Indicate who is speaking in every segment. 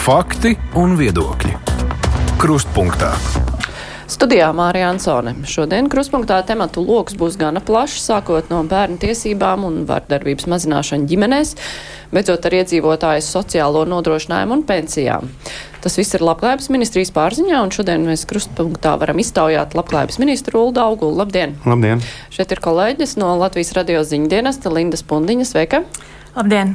Speaker 1: Fakti un viedokļi. Krustpunktā.
Speaker 2: Studijā Mārija Ansone. Šodien krustpunktā tematu lokus būs gana plašs, sākot no bērnu tiesībām un vardarbības mazināšana ģimenēs, beidzot ar iedzīvotāju sociālo nodrošinājumu un pensijām. Tas viss ir labklājības ministrijas pārziņā, un šodien mēs krustpunktā varam iztaujāt labklājības ministru Ulda Augulu. Labdien!
Speaker 3: Labdien!
Speaker 2: Šeit ir kolēģis no Latvijas radio ziņdienesta Linda Spundiņa. Sveika!
Speaker 4: Labdien!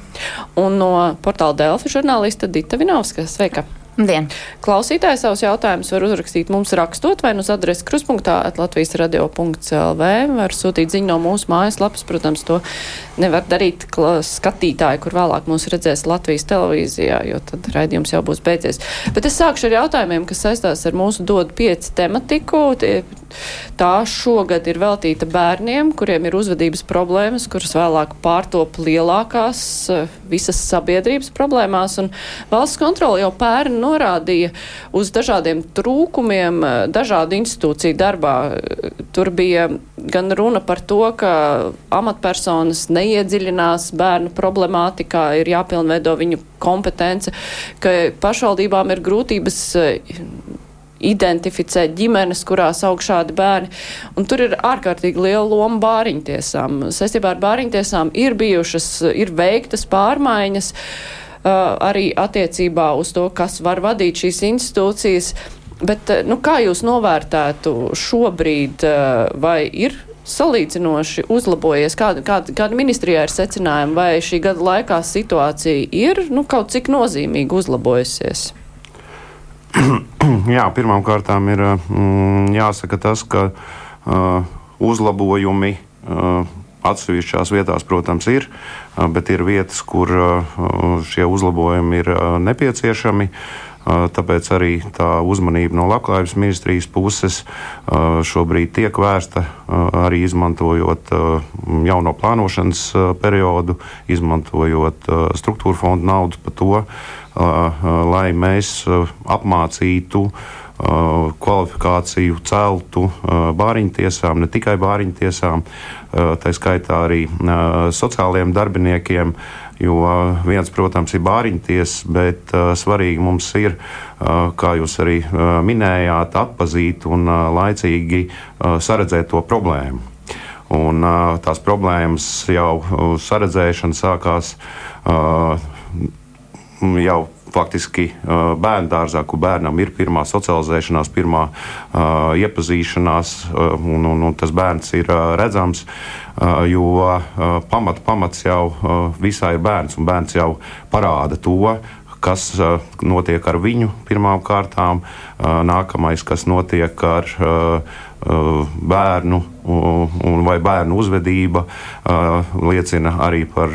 Speaker 2: Un no portāla Delfi žurnālista Dita Vinovska. Sveika!
Speaker 4: Labdien!
Speaker 2: Klausītāji savus jautājumus var uzrakstīt mums rakstot vai nu uz adresi kruspunktā Latvijas radio.lv. Var sūtīt ziņu no mūsu mājaslapas. Protams, to nevar darīt skatītāji, kur vēlāk mūs redzēs Latvijas televīzijā, jo tad raidījums jau būs beidzies. Bet es sākšu ar jautājumiem, kas saistās ar mūsu dodu pieci tematiku. Tie, tā šogad ir veltīta bērniem, kuriem ir uzvedības problēmas, kuras vēlāk pārtop lielākās visas sabiedrības problēmās. Un valsts kontrola jau pērn norādīja uz dažādiem trūkumiem dažādu institūciju darbā. Tur bija gan runa par to, ka amatpersonas neiedziļinās bērnu problemātikā, ir jāpilnveido viņu kompetence, ka pašvaldībām ir grūtības identificēt ģimenes, kurās aug šādi bērni. Un tur ir ārkārtīgi liela loma bāriņtiesām. Saistībā ar bāriņtiesām ir bijušas, ir veiktas pārmaiņas uh, arī attiecībā uz to, kas var vadīt šīs institūcijas. Bet, nu, kā jūs novērtētu šobrīd, vai ir salīdzinoši uzlabojies? Kāda, kāda, kāda ministrijā ir secinājuma, vai šī gada laikā situācija ir nu, kaut cik nozīmīgi uzlabojusies?
Speaker 3: Jā, pirmām kārtām ir mm, jāsaka tas, ka uh, uzlabojumi uh, atsevišķās vietās, protams, ir, uh, bet ir vietas, kur uh, šie uzlabojumi ir uh, nepieciešami. Uh, tāpēc arī tā uzmanība no Labklājības ministrijas puses uh, šobrīd tiek vērsta arī izmantojot jauno plānošanas periodu, izmantojot struktūra fondu naudu par to, lai mēs apmācītu kvalifikāciju celtu bāriņtiesām, ne tikai bāriņtiesām, tā skaitā arī sociālajiem darbiniekiem. Jo viens, protams, ir bāriņties, bet uh, svarīgi mums ir, uh, kā jūs arī uh, minējāt, atpazīt un uh, laicīgi uh, saredzēt to problēmu. Un, uh, tās problēmas jau uh, saredzēšana sākās uh, jau faktiski bērnu dārzā, kur bērnam ir pirmā socializēšanās, pirmā iepazīšanās, un, un, un tas bērns ir redzams. Jo pamat, pamats jau visā ir bērns, un bērns jau parāda to, kas notiek ar viņu pirmām kārtām, nākamais, kas notiek ar bērnu un vai bērnu uzvedība liecina arī par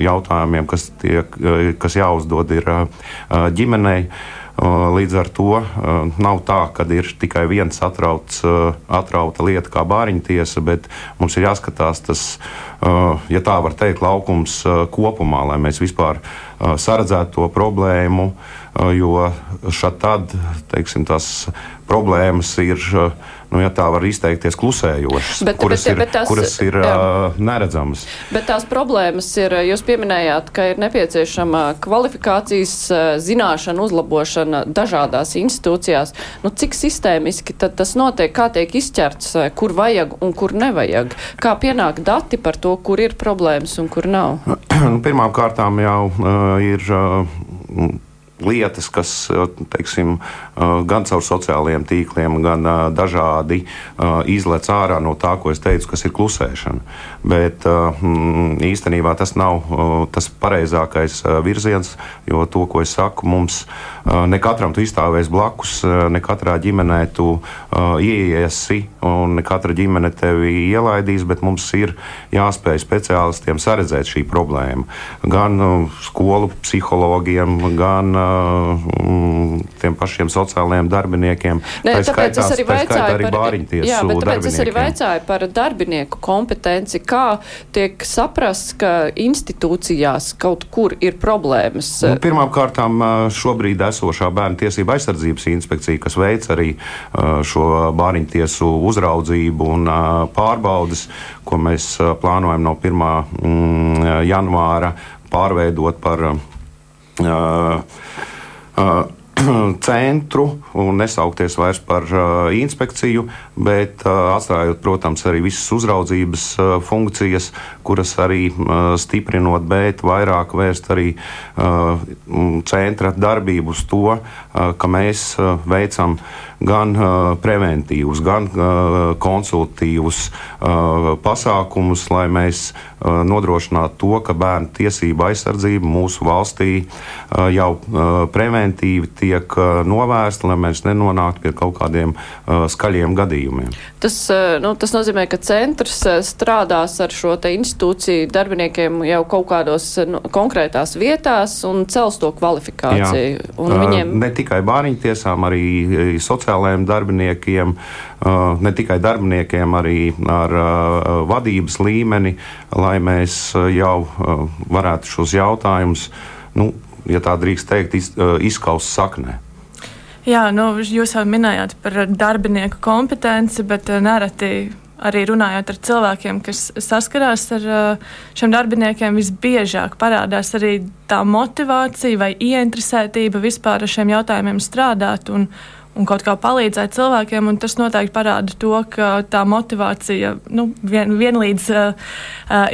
Speaker 3: jautājumiem, kas, tiek, kas jāuzdod ir ģimenei. Līdz ar to nav tā, ka ir tikai viens atrauts, atrauta lieta, kā bāriņtiesa, bet mums ir jāskatās tas, ja tā var teikt, laukums kopumā, lai mēs vispār saredzētu to problēmu. Jo šādi tad, teiksim, tās problēmas ir nu, ja tā var izteikties, klusējošas, bet, kuras, bet, ir, bet tās, kuras ir jā. neredzamas.
Speaker 2: Bet tās problēmas ir, jūs pieminējāt, ka ir nepieciešama kvalifikācijas zināšana, uzlabošana dažādās institūcijās. Nu, cik sistēmiski tas notiek, kā tiek izķerts, kur vajag un kur nevajag? Kā pienāk dati par to, kur ir problēmas un kur nav?
Speaker 3: Nu, pirmām kārtām jau uh, ir. Uh, lietas, kas teiksim, gan caur sociālajiem tīkliem, gan dažādi izlec ārā no tā, ko es teicu, kas ir klusēšana. Bet mm, īstenībā tas nav tas pareizākais virziens, jo to, ko es saku, mums ne katram tu izstāvēs blakus, ne katrā ģimenē tu ieiesi un ne katra ģimene tevi ielaidīs, bet mums ir jāspēj speciālistiem saredzēt šī problēma. Gan skolu psihologiem, gan tiem pašiem sociālajiem darbiniekiem.
Speaker 2: Ne, tā tāpēc skaitās, es arī vaicāju arī par, jā, tāpēc es arī vaicāju par darbinieku kompetenci, kā tiek saprasts, ka institūcijās kaut kur ir problēmas.
Speaker 3: Nu, pirmām kārtām šobrīd esošā bērnu tiesība aizsardzības inspekcija, kas veic arī uh, šo bāriņu tiesu uzraudzību un uh, pārbaudas, ko mēs uh, plānojam no 1. Mm, janvāra pārveidot par uh, centru un nesaukties vairs par uh, inspekciju, bet uh, atstājot, protams, arī visas uzraudzības uh, funkcijas, kuras arī stiprinot, bet vairāk vērst arī centra darbību uz to, ka mēs veicam gan preventīvus, gan konsultīvus pasākumus, lai mēs uh, nodrošinātu to, ka bērnu tiesība aizsardzība mūsu valstī uh, jau uh, preventīvi tiek uh, novērsta, lai mēs nenonāktu pie kaut kādiem uh, skaļiem gadījumiem.
Speaker 2: Tas, uh, nu, tas nozīmē, ka centrs uh, strādās ar šo institūciju darbiniekiem jau kaut kādos nu, konkrētās vietās un cels to kvalifikāciju. Jā.
Speaker 3: Un viņiem... Ne tikai bāriņu tiesām, arī sociālajiem darbiniekiem, ne tikai darbiniekiem, arī ar vadības līmeni, lai mēs jau varētu šos jautājumus nu, ja tā drīkst teikt, iz, izskaust saknē.
Speaker 4: Jā, nu, jūs jau minējāt par darbinieku kompetenci, bet nereti arī runājot ar cilvēkiem, kas saskarās ar šiem darbiniekiem, visbiežāk parādās arī tā motivācija vai ieinteresētība vispār ar šiem jautājumiem strādāt un, un kaut kā palīdzēt cilvēkiem. Tas noteikti parāda to, ka tā motivācija nu, vien, vienlīdz uh,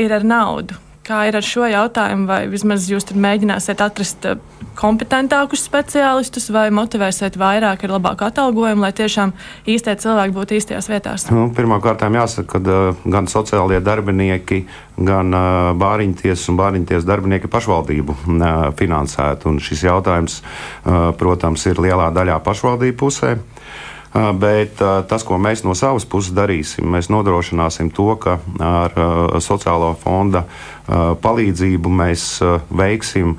Speaker 4: ir ar naudu. Kā ir ar šo jautājumu, vai vismaz jūs mēģināsiet atrast eh, kompetentākus speciālistus, vai motivēsiet vairāk ar labāku atalgojumu, lai tiešām īstie cilvēki būtu īstajās vietās?
Speaker 3: Nu, Pirmkārt, jāsaka, ka uh, gan sociālie darbinieki, gan uh, bāriņties un bāriņties darbinieki pašvaldību uh, finansētu. Un šis jautājums, protams, ir lielā daļā pašvaldību pusē. Bet tas, ko mēs no savas puses darīsim, mēs nodrošināsim to, ka ar sociālo fonda palīdzību mēs veiksim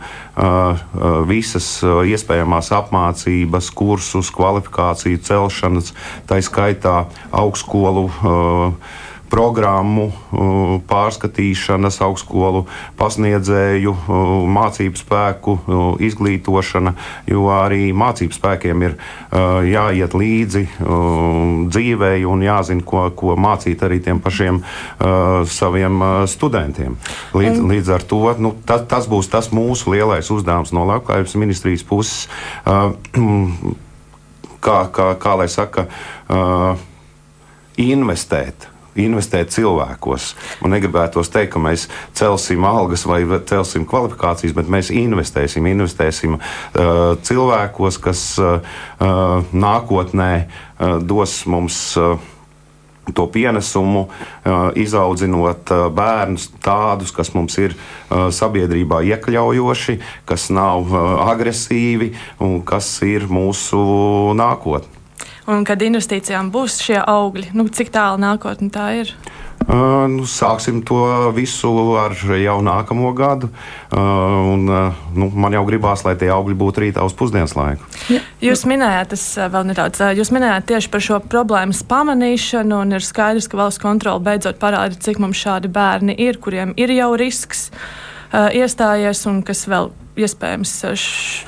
Speaker 3: visas iespējamās apmācības, kursus, kvalifikāciju celšanas, tā skaitā augstskolu programmu pārskatīšanas, augstskolu pasniedzēju, mācību spēku izglītošana, jo arī mācību spēkiem ir jāiet līdzi dzīvei un jāzina, ko, ko mācīt arī tiem pašiem saviem studentiem. Līdz, līdz ar to nu, tas, tas būs tas mūsu lielais uzdevums no Labklājības ministrijas puses. Kā, kā, kā lai saka, uh, investēt investēt cilvēkos. Man negribētos teikt, ka mēs celsim algas vai celsim kvalifikācijas, bet mēs investēsim, investēsim uh, cilvēkos, kas uh, uh, nākotnē uh, dos mums. Uh, to pienesumu, uh, izaudzinot uh, bērnus tādus, kas mums ir sabiedrībā iekļaujoši, kas nav agresīvi un kas ir mūsu nākotne
Speaker 4: un kad investīcijām būs šie augļi, nu, cik tālu nākotnē tā ir?
Speaker 3: Uh, nu, sāksim to visu ar jau nākamo gadu. Uh, un, uh, nu, man jau gribās, lai tie augļi būtu rītā uz pusdienas laiku.
Speaker 4: Jūs minējāt, tas vēl nedaudz, jūs minējāt tieši par šo problēmas pamanīšanu, un ir skaidrs, ka valsts kontrole beidzot parāda, cik mums šādi bērni ir, kuriem ir jau risks iestājies un kas vēl iespējams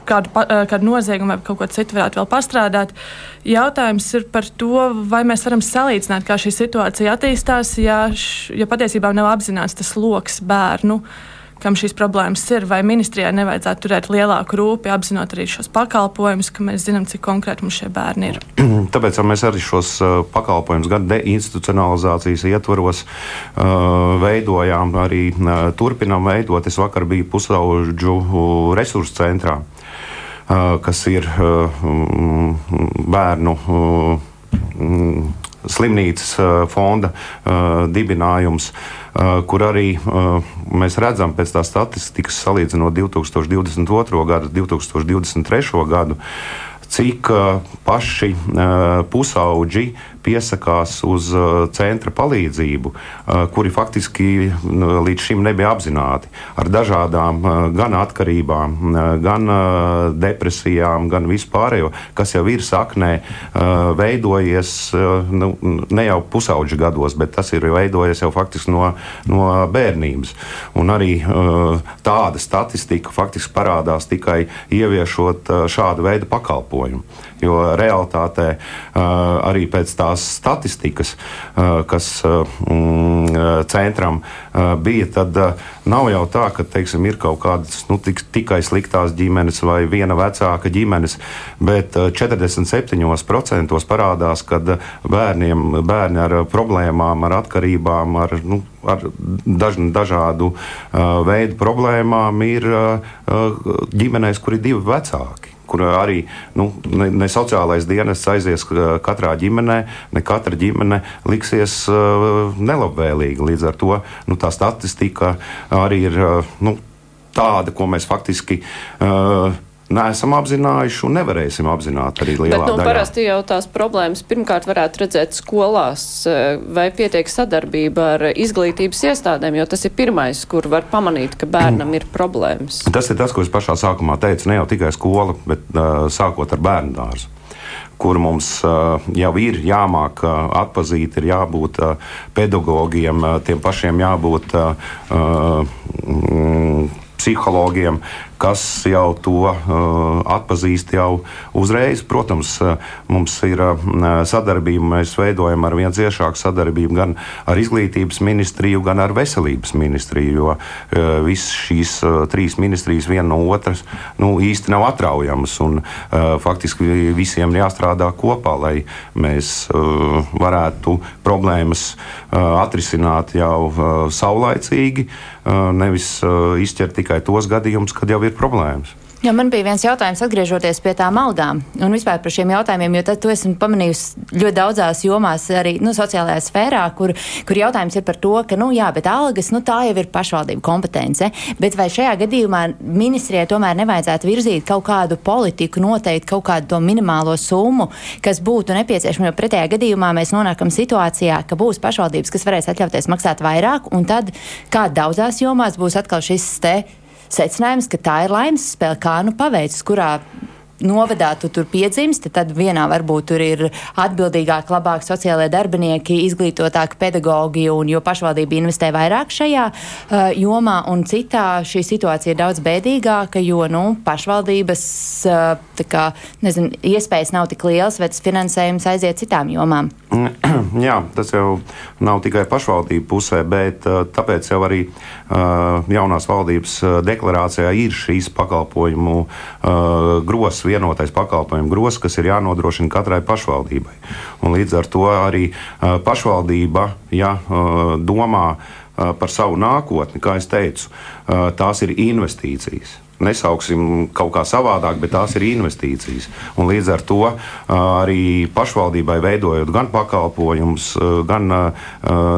Speaker 4: kādu, kādu noziegumu vai kaut ko citu varētu vēl pastrādāt. Jautājums ir par to, vai mēs varam salīdzināt, kā šī situācija attīstās, ja, ja patiesībā nav apzināts tas lokus bērnu. Uh, kam šīs problēmas ir, vai ministrijai nevajadzētu turēt lielāku rūpi, apzinot arī šos pakalpojumus, ka mēs zinām, cik konkrēti mums šie bērni ir.
Speaker 3: Tāpēc mēs arī šos uh, pakalpojumus gan deinstitucionalizācijas ietvaros uh, veidojām, arī uh, turpinām veidot. Es vakar biju pusauģu resursu centrā, kas ir bērnu slimnīcas fonda dibinājums. Uh, kur arī uh, mēs redzam pēc tā statistikas, salīdzinot 2022. gadu, 2023. gadu, cik uh, paši pusauģi piesakās uz uh, centra palīdzību, uh, kuri faktiski līdz šim nebija apzināti ar dažādām uh, gan atkarībām, gan depresijām, gan vispārējo, kas jau ir saknē veidojies nu, ne jau pusauģu gados, bet tas ir veidojies jau faktiski no, no bērnības. Un arī tāda statistika faktiski parādās tikai ieviešot šādu veidu pakalpojumu. Jo realitātē arī pēc tās statistikas, kas mm, centram bija, tad nav jau tā, ka teiksim, ir kaut kādas nu, tik, tikai sliktās ģimenes vai viena vecāka ģimenes, bet 47% parādās, ka bērniem, bērni ar problēmām, ar atkarībām, ar, nu, ar daž, dažādu veidu problēmām ir ģimenēs, kur ir divi vecāki kur arī nu, ne, ne sociālais dienests aizies katrā ģimenē, ne katra ģimene liksies uh, nelabvēlīga. Līdz ar to nu, tā statistika arī ir uh, nu, tāda, ko mēs faktiski. Uh, neesam apzinājuši un nevarēsim apzināt arī lielā
Speaker 2: Bet, nu,
Speaker 3: daļā.
Speaker 2: Parasti jau tās problēmas pirmkārt varētu redzēt skolās, eh, vai pietiek sadarbība ar izglītības iestādēm, jo tas ir pirmais, kur var pamanīt, ka bērnam ir problēmas.
Speaker 3: Tas ir tas, ko es pašā sākumā teicu, ne jau tikai skola, bet uh, sākot ar bērnu dārzu kur mums uh, jau ir jāmāk atpazīt, ir jābūt pedagogiem, tiem pašiem jābūt psihologiem, kas jau to uh, atpazīst jau uzreiz. Protams, uh, mums ir uh, sadarbība, mēs veidojam ar vien ciešāku sadarbību gan ar izglītības ministriju, gan ar veselības ministriju, jo visas šīs trīs ministrijas viena no otras nu, īsti nav atraujamas. Un, faktiski visiem jāstrādā kopā, lai mēs varētu problēmas atrisināt jau saulaicīgi, nevis izķert tikai tos gadījumus, kad jau ir problēmas.
Speaker 5: Jā, man bija viens jautājums, atgriežoties pie tām algām un vispār par šiem jautājumiem, jo to esmu pamanījusi ļoti daudzās jomās, arī nu, sociālajā sfērā, kur, kur jautājums ir par to, ka, nu, jā, bet algas, nu, tā jau ir pašvaldību kompetence. Bet vai šajā gadījumā ministrijai tomēr nevajadzētu virzīt kaut kādu politiku, noteikt kaut kādu to minimālo summu, kas būtu nepieciešama, jo pretējā gadījumā mēs nonākam situācijā, ka būs pašvaldības, kas varēs atļauties maksāt vairāk, un tad, kā daudzās jomās, būs atkal šis te secinājums, ka tā ir laimes spēle, kā nu paveicis, kurā novadā tu tur piedzimsti, tad vienā varbūt tur ir atbildīgāk, labāk sociālai darbinieki, izglītotāki pedagogi, un jo pašvaldība investē vairāk šajā uh, jomā, un citā šī situācija ir daudz bēdīgāka, jo nu, pašvaldības uh, kā, nezinu, iespējas nav tik lielas, tas finansējums aiziet citām jomām.
Speaker 3: Jā, tas jau nav tikai pašvaldību pusē, bet uh, tāpēc jau arī uh, jaunās valdības uh, deklarācijā ir šīs pakalpojumu grozs, vienotais pakalpojumu grozs, kas ir jānodrošina katrai pašvaldībai. Un līdz ar to arī pašvaldība ja, domā par savu nākotni, kā jau teicu, tās ir investīcijas nesauksim kaut kā savādāk, bet tās ir investīcijas. Un līdz ar to arī pašvaldībai veidojot gan pakalpojumus, gan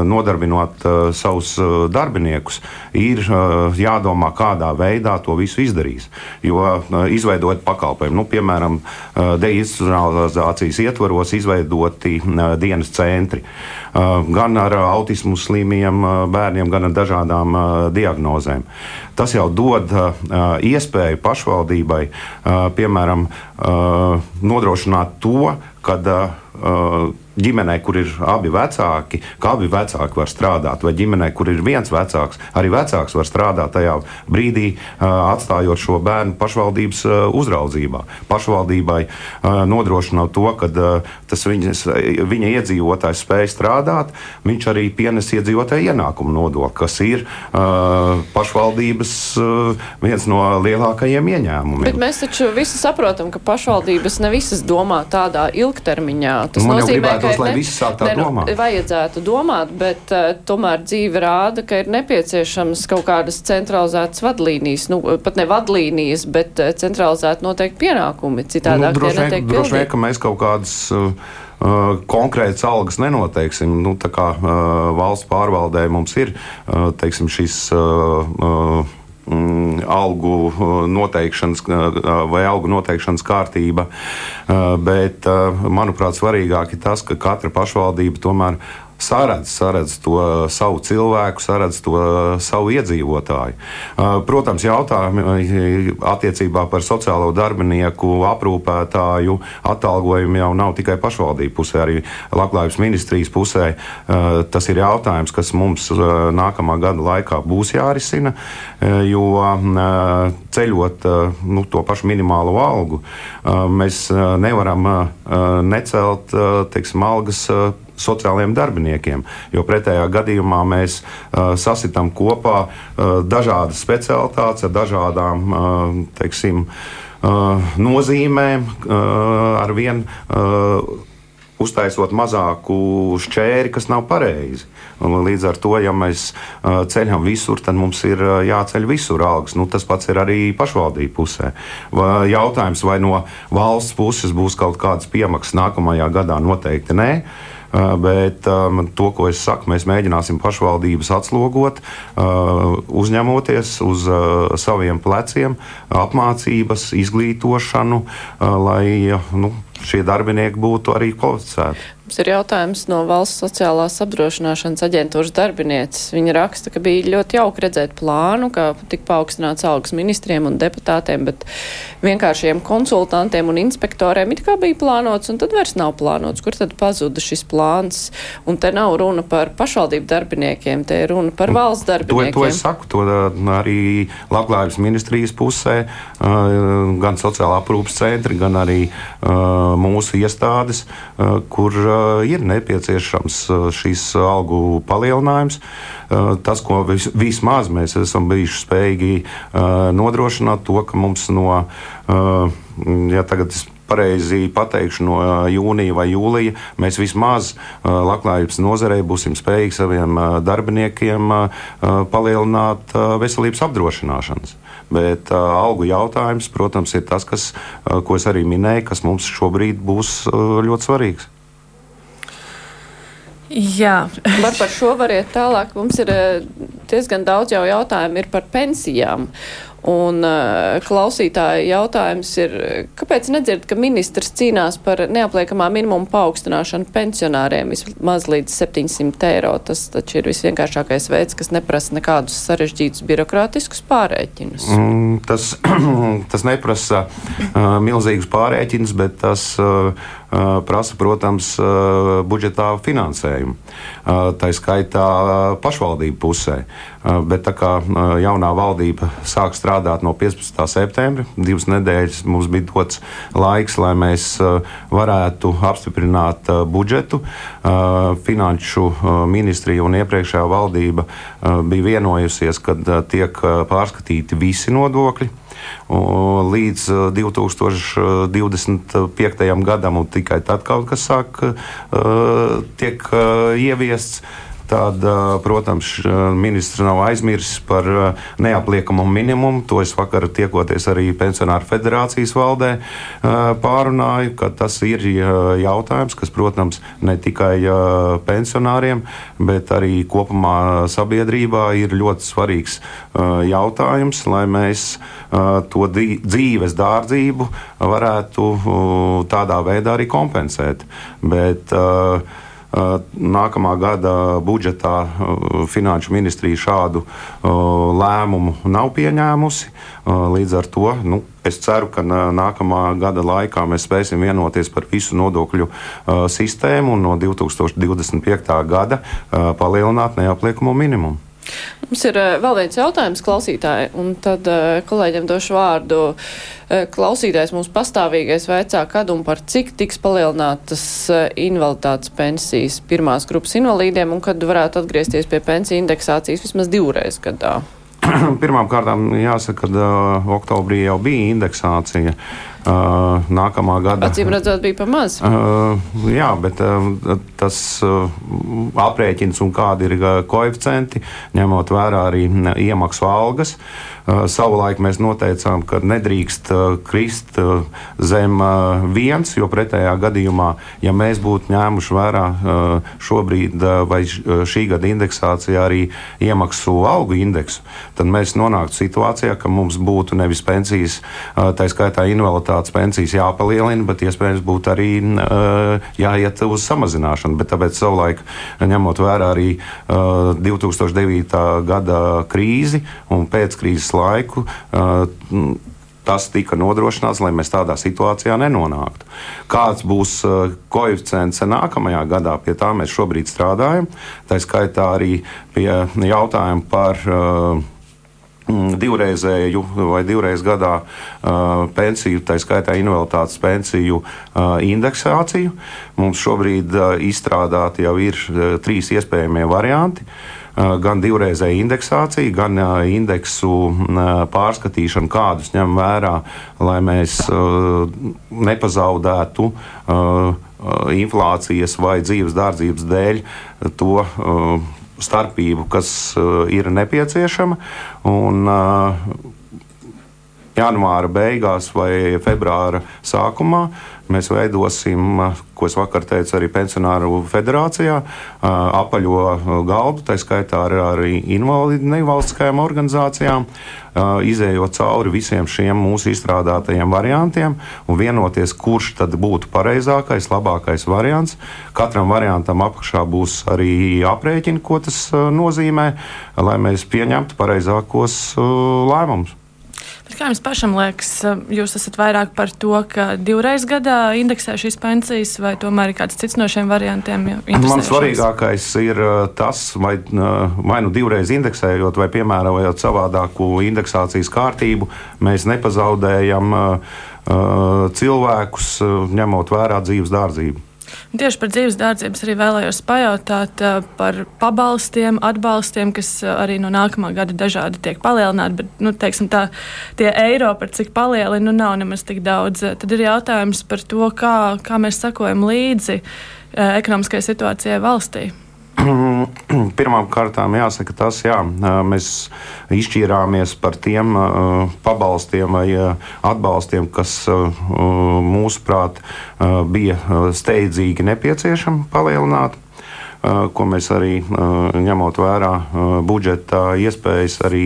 Speaker 3: nodarbinot savus darbiniekus, ir jādomā, kādā veidā to visu izdarīs. Jo izveidot pakalpojumu, nu, piemēram, deinstitucionalizācijas ietvaros izveidoti dienas centri gan ar autismu slimiem bērniem, gan ar dažādām diagnozēm. Tas jau dod iespēju pašvaldībai, piemēram, nodrošināt to, ka ģimenē, kur ir abi vecāki, ka abi vecāki var strādāt, vai ģimenē, kur ir viens vecāks, arī vecāks var strādāt tajā brīdī, atstājot šo bērnu pašvaldības uzraudzībā. Pašvaldībai nodrošinot to, ka tas viņas, viņa iedzīvotājs spēj strādāt, viņš arī pienes iedzīvotāju ienākumu nodokli, kas ir pašvaldības viens no lielākajiem ieņēmumiem.
Speaker 2: Bet mēs taču visi saprotam, ka pašvaldības ne visas domā tādā ilgtermiņā. Tas Man nozīmē, ka
Speaker 3: lai tā ne, nu, domāt.
Speaker 2: Vajadzētu domāt, bet uh, tomēr dzīve rāda, ka ir nepieciešams kaut kādas centralizētas vadlīnijas, nu, pat ne vadlīnijas, bet uh, centralizēt noteikti pienākumi. Citādāk nu,
Speaker 3: droši vien, droši vien, ka mēs kaut kādas. Uh, Uh, konkrētas algas nenoteiksim. Nu, tā kā uh, valsts pārvaldē mums ir uh, teiksim, šis uh, mm, algu uh, noteikšanas uh, vai algu noteikšanas kārtība. Uh, bet, manuprāt, svarīgāk ir tas, ka katra pašvaldība tomēr saredz, saredz to savu cilvēku, saredz to savu iedzīvotāju. Protams, jautājumi attiecībā par sociālo darbinieku, aprūpētāju atalgojumu jau nav tikai pašvaldību pusē, arī Labklājības ministrijas pusē. Tas ir jautājums, kas mums nākamā gada laikā būs jārisina, jo ceļot nu, to pašu minimālo algu, mēs nevaram necelt teiksim, algas sociālajiem darbiniekiem. Jo pretējā gadījumā mēs uh, sasitām kopā uh, dažādas specialitātes ar dažādām uh, teiksim, uh, nozīmēm, uh, ar vien uh, uztaisot mazāku šķēri, kas nav pareizi. Līdz ar to, ja mēs uh, ceļam visur, tad mums ir uh, jāceļ visur algas. Nu, tas pats ir arī pašvaldību pusē. Vai jautājums, vai no valsts puses būs kaut kādas piemaksas nākamajā gadā, noteikti nē. Uh, bet um, to, ko es saku, mēs mēģināsim pašvaldības atslogot, uh, uzņemoties uz uh, saviem pleciem apmācības, izglītošanu, uh, lai nu, šie darbinieki būtu arī kvalificēti.
Speaker 2: Mums ir jautājums no valsts sociālās apdrošināšanas aģentūras darbinieces. Viņa raksta, ka bija ļoti jauki redzēt plānu, ka tik paaugstināts algas ministriem un deputātiem, bet vienkāršiem konsultantiem un inspektoriem it kā bija plānots, un tad vairs nav plānots. Kur tad pazuda šis plāns? Un te nav runa par pašvaldību darbiniekiem, te ir runa par valsts darbiniekiem.
Speaker 3: To, to es saku, to arī Labklājības ministrijas pusē, gan sociālā aprūpas centri, gan arī mūsu iestādes, kur ir nepieciešams šīs algu palielinājums. Tas, ko vis, vismaz mēs esam bijuši spējīgi nodrošināt, to, ka mums no, ja tagad es pareizi pateikšu, no jūnija vai jūlija mēs vismaz labklājības nozarei būsim spējīgi saviem darbiniekiem palielināt veselības apdrošināšanas. Bet algu jautājums, protams, ir tas, kas, ko es arī minēju, kas mums šobrīd būs ļoti svarīgs.
Speaker 4: Jā,
Speaker 2: var par šo variet tālāk. Mums ir diezgan daudz jau jautājumu par pensijām. Un uh, klausītāja jautājums ir, kāpēc nedzird, ka ministrs cīnās par neapliekamā minimuma paaugstināšanu pensionāriem vismaz līdz 700 eiro? Tas taču ir visvienkāršākais veids, kas neprasa nekādus sarežģītus birokrātiskus pārēķinus.
Speaker 3: Mm, tas, tas neprasa uh, milzīgus pārēķinus, bet tas uh, prasa, protams, budžetā finansējumu. Tā skaitā pašvaldību pusē. Bet tā kā jaunā valdība sāk strādāt no 15. septembra, divas nedēļas mums bija dots laiks, lai mēs varētu apstiprināt budžetu. Finanšu ministrija un iepriekšējā valdība bija vienojusies, ka tiek pārskatīti visi nodokļi līdz 2025. gadam, un tikai tad kaut kas sāk tiek ieviests. Tad, protams, ministrs nav aizmirsis par neapliekamo minimumu. To es vakar tiekoties arī Pensionāru federācijas valdē pārunāju, ka tas ir jautājums, kas, protams, ne tikai pensionāriem, bet arī kopumā sabiedrībā ir ļoti svarīgs jautājums, lai mēs to dzīves dārdzību varētu tādā veidā arī kompensēt. Bet, Nākamā gada budžetā Finanšu ministrija šādu lēmumu nav pieņēmusi. Līdz ar to nu, es ceru, ka nākamā gada laikā mēs spēsim vienoties par visu nodokļu sistēmu un no 2025. gada palielināt neapliekamo minimumu.
Speaker 2: Mums ir uh, vēl viens jautājums klausītāji, un tad uh, kolēģiem došu vārdu. Uh, klausītājs mums pastāvīgais veicā, kad un par cik tiks palielinātas invaliditātes pensijas pirmās grupas invalīdiem, un kad varētu atgriezties pie pensiju indeksācijas vismaz divreiz gadā.
Speaker 3: Pirmkārt, jāsaka, ka uh, oktobrī jau bija indeksācija. Uh, nākamā gada.
Speaker 2: Acīm redzot, bija par maz.
Speaker 3: Uh, jā, bet uh, tas uh, aprēķins un kādi ir koeficienti, ņemot vērā arī iemaksu algas. Uh, savulaik mēs noteicām, ka nedrīkst uh, krist uh, zem viens, jo pretējā gadījumā, ja mēs būtu ņēmuši vērā šobrīd vai šī gada indeksācijā arī iemaksu algu indeksu, tad mēs nonāktu situācijā, ka mums būtu nevis pensijas, tā skaitā invaliditāte invaliditātes pensijas jāpalielina, bet iespējams būtu arī jāiet uz samazināšanu. Bet tāpēc savulaik, ņemot vērā arī uh, 2009. gada krīzi un pēckrīzes laiku, tas tika nodrošināts, lai mēs tādā situācijā nenonāktu. Kāds būs koeficients nākamajā gadā, pie tā mēs šobrīd strādājam. Tā skaitā arī pie jautājuma par uh, divreizēju vai divreiz gadā uh, pensiju, tā skaitā invaliditātes pensiju uh, indeksāciju. Mums šobrīd uh, izstrādāti jau ir trīs iespējamie varianti. Uh, gan divreizēja indeksācija, gan uh, indeksu uh, pārskatīšana, kādus ņem vērā, lai mēs nepazaudētu inflācijas vai dzīves dārdzības dēļ to starpību, kas ir nepieciešama. Un, Janvāra beigās vai februāra sākumā mēs veidosim, ko es vakar teicu, arī pensionāru federācijā, apaļo galdu, tā skaitā ar, ar invalidu nevalstiskajām organizācijām, izējot cauri visiem šiem mūsu izstrādātajiem variantiem un vienoties, kurš tad būtu pareizākais, labākais variants. Katram variantam apakšā būs arī aprēķini, ko tas nozīmē, lai mēs pieņemtu pareizākos lēmumus.
Speaker 4: Bet kā jums pašam liekas, jūs esat vairāk par to, ka divreiz gadā indeksē šīs pensijas, vai tomēr ir kāds cits no šiem variantiem?
Speaker 3: Man svarīgākais ir tas, vai, vai nu divreiz indeksējot, vai piemērojot savādāku indeksācijas kārtību, mēs nepazaudējam cilvēkus, ņemot vērā dzīves dārdzību.
Speaker 4: Tieši par dzīves dārdzības arī vēlējos pajautāt par pabalstiem, atbalstiem, kas arī no nākamā gada dažādi tiek palielināti, bet, nu, teiksim tā, tie eiro, par cik palielina, nu, nav nemaz tik daudz. Tad ir jautājums par to, kā, kā mēs sakojam līdzi ekonomiskajai situācijai valstī.
Speaker 3: Pirmkārt, jāsaka, tas, jā, mēs izšķīrāmies par tiem pabalstiem vai atbalstiem, kas mūsuprāt bija steidzīgi nepieciešami palielināt ko mēs arī ņemot vērā budžeta iespējas, arī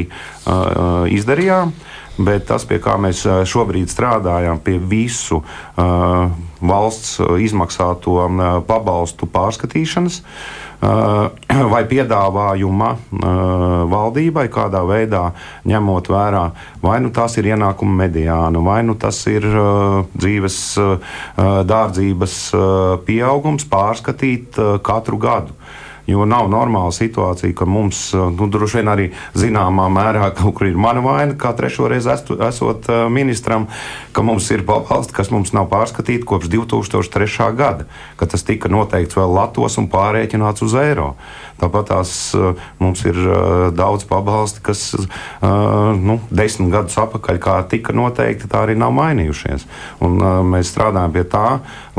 Speaker 3: izdarījām. Bet tas, pie kā mēs šobrīd strādājam, pie visu uh, valsts izmaksāto uh, pabalstu pārskatīšanas, vai piedāvājuma valdībai, kādā veidā ņemot vērā, vai nu tas ir ienākuma mediāna, vai nu tas ir dzīves dārdzības pieaugums, pārskatīt katru gadu. Jo nav normāla situācija, ka mums, nu, droši vien arī zināmā mērā, kaut kur ir mana vaina, kā trešo reizi esot uh, ministram, ka mums ir pabalsti, kas mums nav pārskatīti kopš 2003. gada, kad tas tika noteikts vēl Latvijas un pārēķināts uz eiro. Tāpat tās uh, mums ir daudz pabalsti, kas nu, desmit gadus atpakaļ, kā tika noteikti, tā arī nav mainījušies. Un, mēs strādājam pie tā,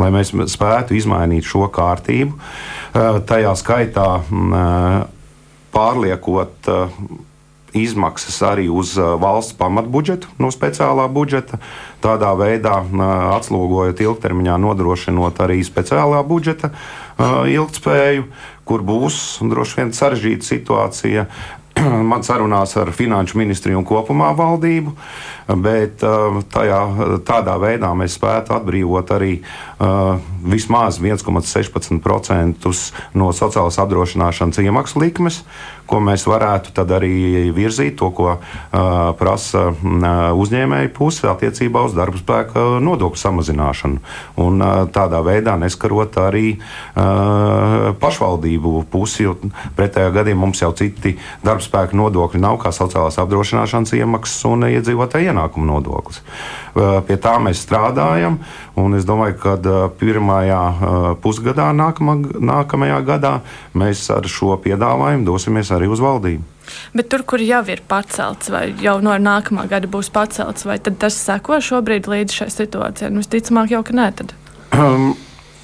Speaker 3: lai mēs spētu izmainīt šo kārtību. Tajā skaitā pārliekot izmaksas arī uz valsts pamatbudžetu no speciālā budžeta. Tādā veidā atslogojot ilgtermiņā, nodrošinot arī speciālā budžeta ilgspēju, kur būs droši vien sarežģīta situācija man sarunās ar finanšu ministriju un kopumā valdību, bet uh, tajā, tādā veidā mēs spētu atbrīvot arī uh, vismaz 1,16% no sociālās apdrošināšanas iemaksu likmes, ko mēs varētu tad arī virzīt, to, ko uh, prasa uzņēmēju puse attiecībā uz darba spēka nodokļu samazināšanu. Un tādā veidā neskarot arī pašvaldību pusi, jo pretējā gadījumā mums jau citi darba darbspēka nodokļi nav kā sociālās apdrošināšanas iemaksas un iedzīvotāja ienākuma nodoklis. Pie tā mēs strādājam, un es domāju, ka pirmajā pusgadā, nākamā, nākamajā gadā, mēs ar šo piedāvājumu dosimies arī uz valdību.
Speaker 4: Bet tur, kur jau ir pacelts, vai jau no nākamā gada būs pacelts, vai tas seko šobrīd līdz šai situācijai? Nu, visticamāk, jau ka nē. Tad. Um,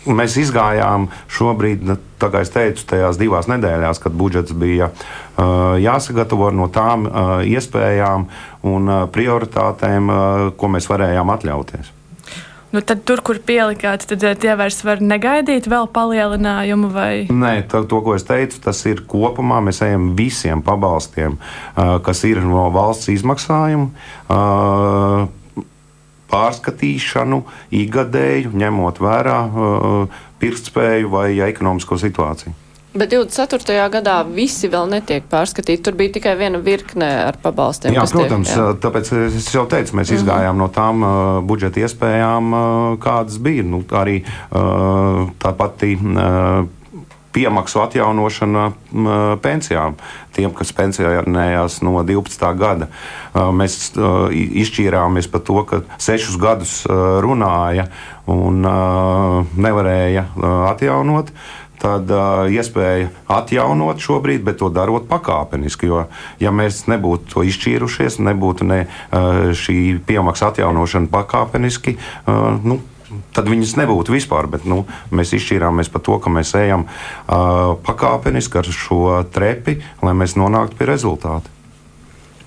Speaker 3: mēs izgājām šobrīd, nu, kā es teicu, tajās divās nedēļās, kad budžets bija uh, jāsagatavo no tām uh, iespējām un uh, prioritātēm, uh, ko mēs varējām atļauties.
Speaker 4: Nu, tad tur, kur pielikāt, tad tie vairs var negaidīt vēl palielinājumu vai?
Speaker 3: Nē, to, to, ko es teicu, tas ir kopumā. Mēs ejam visiem pabalstiem, kas ir no valsts izmaksājuma. Uh, pārskatīšanu, ikgadēju, ņemot vērā uh, pirktspēju vai ekonomisko situāciju.
Speaker 2: Bet 24. gadā visi vēl netiek pārskatīti. Tur bija tikai viena virkne ar pabalstiem.
Speaker 3: Jā, protams, tiek, jā. tāpēc es jau teicu, mēs mm -hmm. izgājām no tām uh, budžeta iespējām, uh, kādas bija. Nu, arī uh, tā pati. Uh, piemaksu atjaunošana pensijām. Tiem, kas pensionējās no 12. gada, mēs izšķīrāmies par to, ka sešus gadus runāja un nevarēja atjaunot tad uh, iespēja atjaunot šobrīd, bet to darot pakāpeniski. Jo, ja mēs nebūtu to izšķīrušies, nebūtu ne, uh, šī piemaksa atjaunošana pakāpeniski, uh, nu, tad viņas nebūtu vispār. Bet, nu, mēs izšķīrāmies par to, ka mēs ejam uh, pakāpeniski ar šo trepi, lai mēs nonāktu pie rezultātu.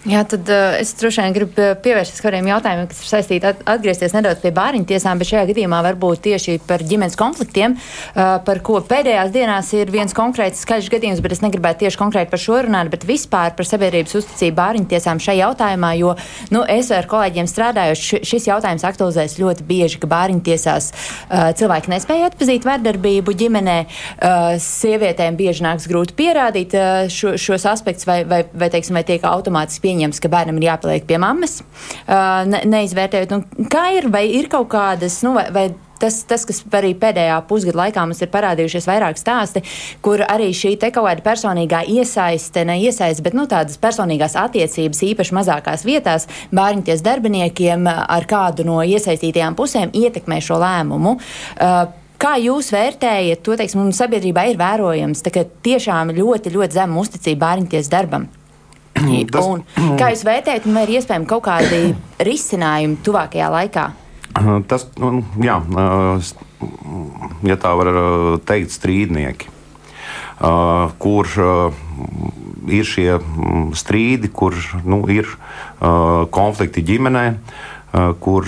Speaker 5: Jā, tad uh, es droši vien gribu pievērsties kādiem jautājumiem, kas ir saistīti at atgriezties nedaudz pie bāriņu tiesām, bet šajā gadījumā varbūt tieši par ģimenes konfliktiem, uh, par ko pēdējās dienās ir viens konkrēts skaļš gadījums, bet es negribētu tieši konkrēti par šo runāt, bet vispār par sabiedrības uzticību bāriņu tiesām šajā jautājumā, jo nu, es ar kolēģiem strādājuši, šis jautājums aktualizēs ļoti bieži, ka bāriņu tiesās uh, cilvēki nespēja atpazīt vardarbību ģimenē, uh, sievietēm bieži nāks grūti pierādīt uh, šo, šos aspektus vai, vai, vai, teiksim, vai tiek automātiski pieņems, ka bērnam ir jāpaliek pie mammas, ne, neizvērtējot, nu, kā ir, vai ir kaut kādas, nu, vai, vai tas, tas, kas arī pēdējā pusgada laikā mums ir parādījušies vairāk stāsti, kur arī šī te kaut kāda personīgā iesaiste, ne iesaiste, bet nu, tādas personīgās attiecības īpaši mazākās vietās bērņties darbiniekiem ar kādu no iesaistītajām pusēm ietekmē šo lēmumu. Uh, Kā jūs vērtējat to, teiksim, mums sabiedrībā ir vērojams, ka tiešām ļoti, ļoti zema uzticība bērņties darbam? Tas, un, kā jūs vērtējat, vai ir iespējami kaut kādi risinājumi tuvākajā laikā?
Speaker 3: Tas, nu, jā, ja tā var teikt, strīdnieki, kur ir šie strīdi, kur nu, ir konflikti ģimenē, kur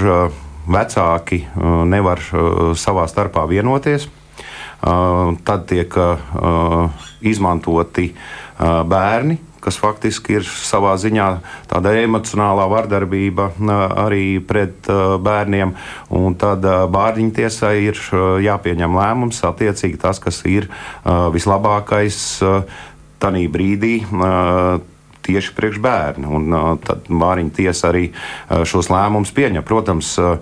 Speaker 3: vecāki nevar savā starpā vienoties. Tad tiek izmantoti bērni, kas faktiski ir savā ziņā tāda emocionālā vardarbība arī pret bērniem. Un tad bārdiņu tiesai ir jāpieņem lēmums attiecīgi tas, kas ir vislabākais tanī brīdī tieši priekš bērnu. Un, uh, tad Māriņa tiesa arī uh, šos lēmumus pieņem. Protams, uh,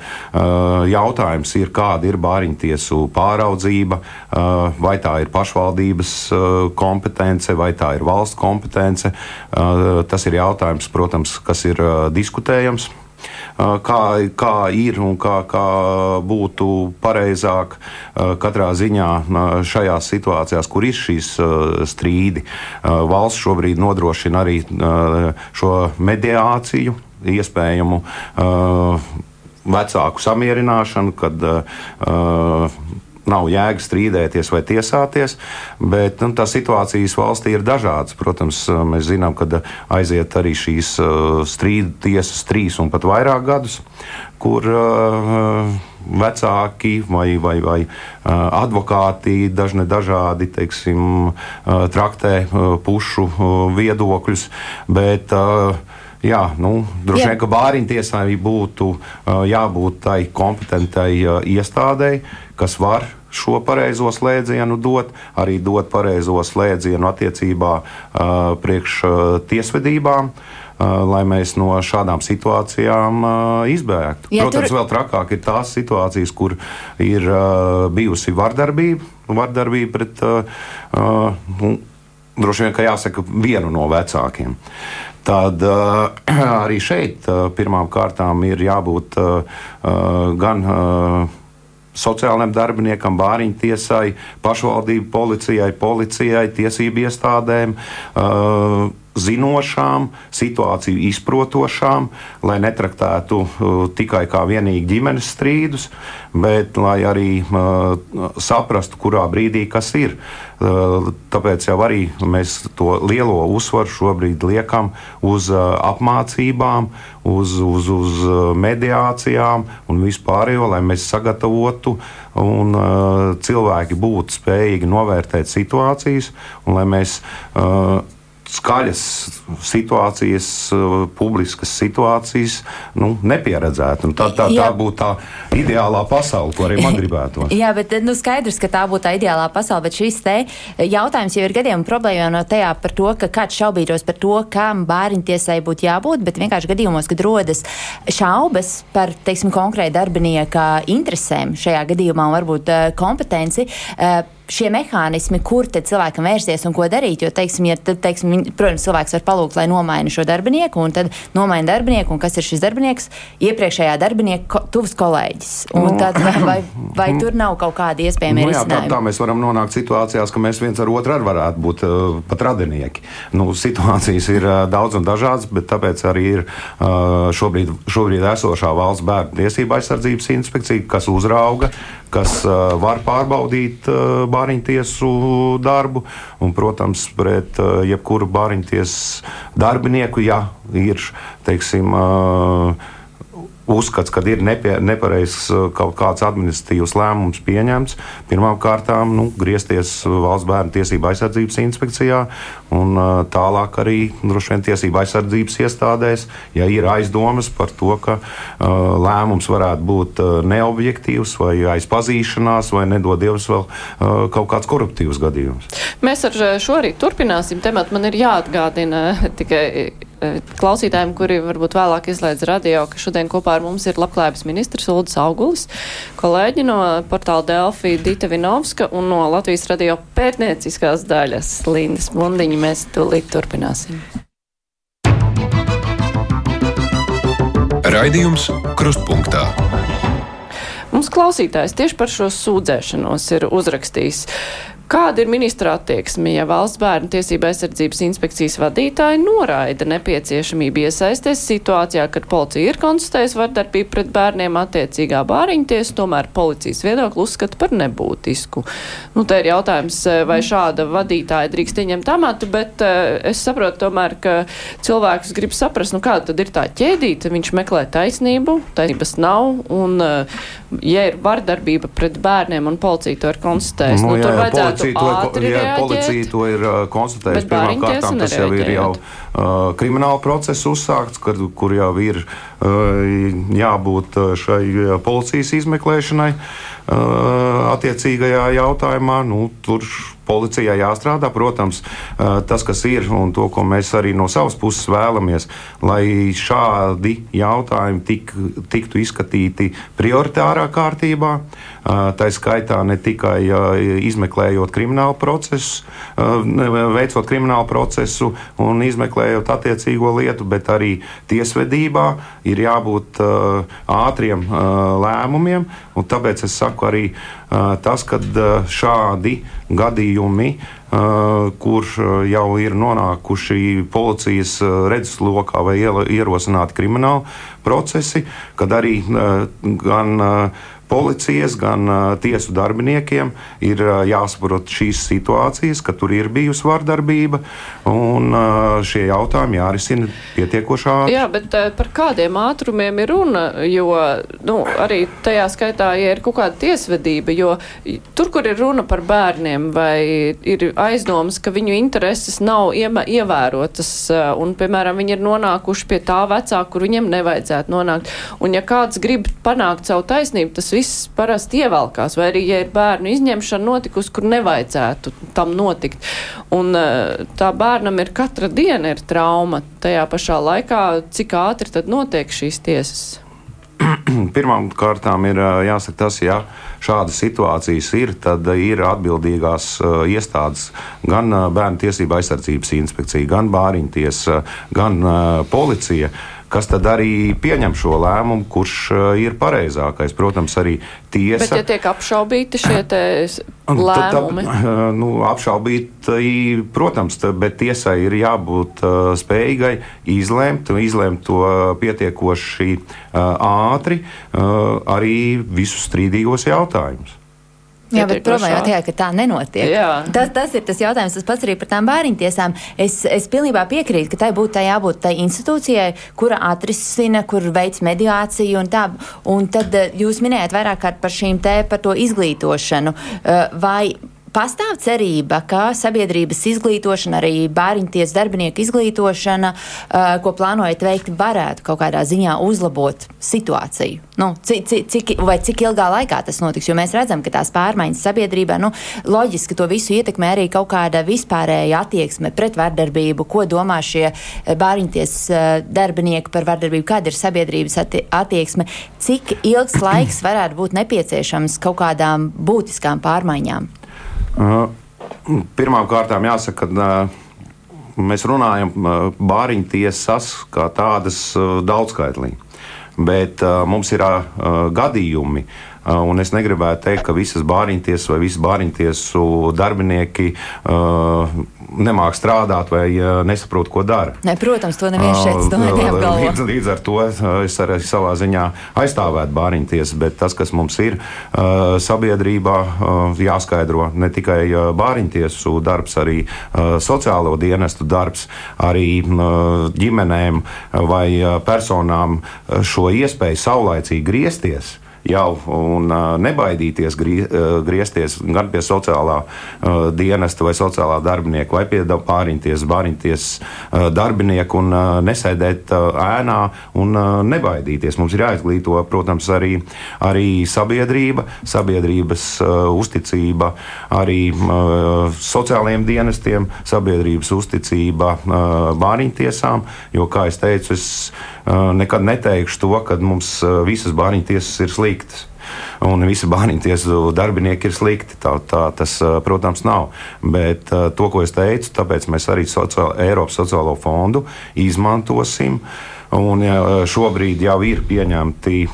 Speaker 3: jautājums ir, kāda ir Māriņa tiesu pāraudzība, vai tā ir pašvaldības kompetence, vai tā ir valsts kompetence. Tas ir jautājums, protams, kas ir diskutējams kā, kā ir un kā, kā būtu pareizāk katrā ziņā šajās situācijās, kur ir šīs strīdi. Valsts šobrīd nodrošina arī šo mediāciju, iespējamu vecāku samierināšanu, kad uh, nav jēga strīdēties vai tiesāties, bet nu, tās situācijas valstī ir dažādas. Protams, mēs zinām, ka aiziet arī šīs uh, strīdu tiesas trīs un pat vairāk gadus, kur uh, vecāki vai, vai, vai uh, advokāti dažne dažādi teiksim, uh, traktē uh, pušu uh, viedokļus. Bet, uh, Jā, nu, droši vien, ka bāriņu tiesai būtu uh, jābūt tai kompetentai uh, iestādēji, kas var šo pareizo slēdzienu dot, arī dot pareizo slēdzienu attiecībā priekš tiesvedībām. Lai mēs no šādām situācijām izbēgtu. Ja Protams, tur... vēl trakāk ir tās situācijas, kur ir bijusi vardarbība, vardarbība pret, uh, droši vien, ka jāsaka, vienu no vecākiem. Tad uh, arī šeit uh, pirmām kārtām ir jābūt uh, gan uh, sociālajiem darbiniekam, bāriņu tiesai, pašvaldību policijai, policijai, tiesību iestādēm. Uh, zinošām, situāciju izprotošām, lai netraktētu uh, tikai kā vienīgi ģimenes strīdus, bet lai arī uh, saprastu, kurā brīdī kas ir. Uh, tāpēc jau arī mēs to lielo uzsvaru šobrīd liekam uz uh, apmācībām, uz, uz, uz uh, mediācijām un vispārējo, lai mēs sagatavotu un uh, cilvēki būtu spējīgi novērtēt situācijas un lai mēs skaļas situācijas, eh, publiskas situācijas nu, nepieredzētu. Un tā, tā, tā būtu tā ideālā pasaule, ko arī man gribētu.
Speaker 5: Jā, bet nu, skaidrs, ka tā būtu tā ideālā pasaule, bet šis te jautājums jau ir gadiem problēma no tajā par to, ka kāds šaubītos par to, kam bērnu tiesai būtu jābūt, bet vienkārši gadījumos, kad rodas šaubas par, teiksim, konkrēti darbinieka interesēm šajā gadījumā un varbūt uh, kompetenci. Uh, šie mehānismi, kur tad cilvēkam vērsties un ko darīt. Jo, teiksim, ja, tad, teiksim, protams, cilvēks var palūgt, lai nomaina šo darbinieku, un tad nomaina darbinieku, un kas ir šis darbinieks? Iepriekšējā darbinieka ko, tuvs kolēģis. Un
Speaker 3: Nu.
Speaker 5: tad, vai, vai, tur nav kaut kādi iespējami
Speaker 3: Nu, jā, tā, tā mēs varam nonākt situācijās, ka mēs viens ar otru arī varētu būt uh, pat radinieki. Nu, situācijas ir uh, daudz un dažādas, bet tāpēc arī ir uh, šobrīd, šobrīd esošā valsts bērnu tiesība aizsardzības inspekcija, kas uzrauga, kas uh, var pārbaudīt uh, bāriņtiesu darbu. Un, protams, pret uh, jebkuru bāriņtiesu darbinieku, ja ir, teiksim, uh, uzskats, ka ir nepie, nepareizs uh, kaut kāds administratīvs lēmums pieņemts, pirmkārt, nu, griezties valsts bērnu tiesību aizsardzības inspekcijā un uh, tālāk arī droši vien tiesību aizsardzības iestādēs, ja ir aizdomas par to, ka uh, lēmums varētu būt neobjektīvs vai aizpazīšanās, vai nedod Dievs vēl uh, kaut kāds koruptīvs gadījums.
Speaker 2: Mēs ar eh, šo arī turpināsim tematu. Man ir jāatgādina tikai eh, klausītājiem, kuri varbūt vēlāk izlaidz radio, ka šodien kopā ar mums ir labklājības ministrs Uldis Augulis, kolēģi no portāla Delfī Dita Vinovska un no Latvijas radio pētnieciskās daļas Lindas Bundiņa. Mēs tūlīt turpināsim.
Speaker 1: Raidījums Krustpunktā.
Speaker 2: Mums klausītājs tieši par šo sūdzēšanos ir uzrakstījis. Kāda ir ministra attieksme, ja valsts bērnu tiesība aizsardzības inspekcijas vadītāji noraida nepieciešamību iesaisties situācijā, kad policija ir konstatējusi vardarbību pret bērniem attiecīgā bāriņtiesa, tomēr policijas viedokli uzskata par nebūtisku? Nu, te ir jautājums, eh, vai šāda vadītāja drīkst ieņemt amatu, bet uh, es saprotu tomēr, ka cilvēks grib saprast, nu kāda tad ir tā ķēdīte, viņš meklē taisnību, taisnības nav, un uh, ja ir vardarbība pret bērniem un policija to ir konstatējusi, nu, nu, tur vajadzētu
Speaker 3: policija to,
Speaker 2: ātri
Speaker 3: ir,
Speaker 2: reaģēt.
Speaker 3: policija to ir konstatējusi.
Speaker 2: Bāriņtiesa
Speaker 3: Pirmkārt, tas jau ir jau uh, krimināla process uzsākts, kad, kur jau ir uh, jābūt šai uh, policijas izmeklēšanai uh, attiecīgajā jautājumā. Nu, tur policijai jāstrādā. Protams, tas, kas ir un to, ko mēs arī no savas puses vēlamies, lai šādi jautājumi tik, tiktu izskatīti prioritārā kārtībā. Tā skaitā ne tikai izmeklējot kriminālu procesu, veicot kriminālu procesu un izmeklējot attiecīgo lietu, bet arī tiesvedībā ir jābūt ātriem lēmumiem. Tāpēc es saku arī tas, ka šādi gadījumi, kur jau ir nonākuši policijas redzeslokā vai ierosināti krimināli procesi, kad arī gan policijas, gan tiesu darbiniekiem ir jāsaprot šīs situācijas, ka tur ir bijusi vardarbība, un šie jautājumi jārisina pietiekošā
Speaker 2: Jā, bet par kādiem ātrumiem ir runa, jo nu, arī tajā skaitā, ja ir kaut kāda tiesvedība, jo tur, kur ir runa par bērniem vai ir aizdomas, ka viņu intereses nav ievērotas un, piemēram, viņi ir nonākuši pie tā vecāka, kur viņiem nevajadzētu nonākt. Un ja kāds grib panākt savu taisnību, tas viss parasti ievelkās, vai arī, ja ir bērnu izņemšana notikusi, kur nevajadzētu tam notikt. Un eh, tā bērnam ir katra diena ir trauma tajā pašā laikā, cik ātri tad notiek šīs tiesas.
Speaker 3: Pirmkārt, ir ā, jāsaka tas, ja šādas situācijas ir, tad ir atbildīgās ā, iestādes gan ā, Bērnu tiesība aizsardzības inspekcija, gan Bāriņtiesa, gan ā, policija. Kas tad arī pieņem šo lēmumu, kurš ir pareizākais? Protams, arī tiesa.
Speaker 2: Bet, ja tiek apšaubīti šie s-
Speaker 3: Un tad-
Speaker 2: lēmumi,
Speaker 3: nu, apšaubīt, i, protams, bet tiesai ir jābūt spējīgai izlemt, izlemt to pietiekoši ātri, arī visus strīdīgos jautājumus.
Speaker 5: Jā, bet problēma
Speaker 2: ātri.
Speaker 5: tajā, ka tā nenotiek.
Speaker 2: Jā.
Speaker 5: Tas, tas ir tas jautājums, tas pats arī par tām bērniņtiesām. Es, es pilnībā piekrītu, ka tai būtu tai jābūt tai institūcijai, kura atrisina, kur veids mediāciju un tā. Un tad eh, jūs minējāt vairāk kārt par šīm te, par to izglītošanu. Eh, Vai Pastāv cerība, ka sabiedrības izglītošana, arī bērniņties darbinieku izglītošana, uh, ko plānojat veikt, varētu kaut kādā ziņā uzlabot situāciju. Nu, cik, cik, vai cik ilgā laikā tas notiks? Jo mēs redzam, ka tās pārmaiņas sabiedrībā, nu, loģiski to visu ietekmē arī kaut kāda vispārēja attieksme pret vardarbību, ko domā šie eh, bērniņties uh, darbinieki par vardarbību, kāda ir sabiedrības atti attieksme, cik ilgs laiks varētu būt nepieciešams kaut kādām būtiskām pārmaiņām.
Speaker 3: Pirmkārt, jāsaka, ka mēs runājam bāriņtiesas kā tādas daudzskaitlī, bet mums ir gadījumi, Un es negribētu teikt, ka visas bāriņtiesas vai visas bāriņtiesu darbinieki uh, nemāk strādāt vai nesaprot, ko dara.
Speaker 5: Ne, protams, to neviens šeit neapgalvo.
Speaker 3: Līdz, līdz ar to es arī savā ziņā aizstāvētu bāriņtiesas, bet tas, kas mums ir sabiedrībā, jāskaidro ne tikai uh, bāriņtiesu darbs, arī sociālo dienestu darbs, arī ģimenēm vai personām šo iespēju saulaicīgi griezties jau un nebaidīties grie, griezties gan pie sociālā dienesta vai sociālā darbinieka vai pie pāriņties, bāriņties darbinieku un nesēdēt ēnā un nebaidīties. Mums ir jāizglīto, protams, arī, arī sabiedrība, sabiedrības uzticība, arī sociālajiem dienestiem, sabiedrības uzticība bāriņtiesām, jo, kā es teicu, es nekad neteikšu to, ka mums visas bāriņtiesas ir sliktas sliktas. Un visi bāriņtiesu darbinieki ir slikti. Tā, tā tas, protams, nav. Bet to, ko es teicu, tāpēc mēs arī sociālo, Eiropas sociālo fondu izmantosim. Un šobrīd jau ir pieņemti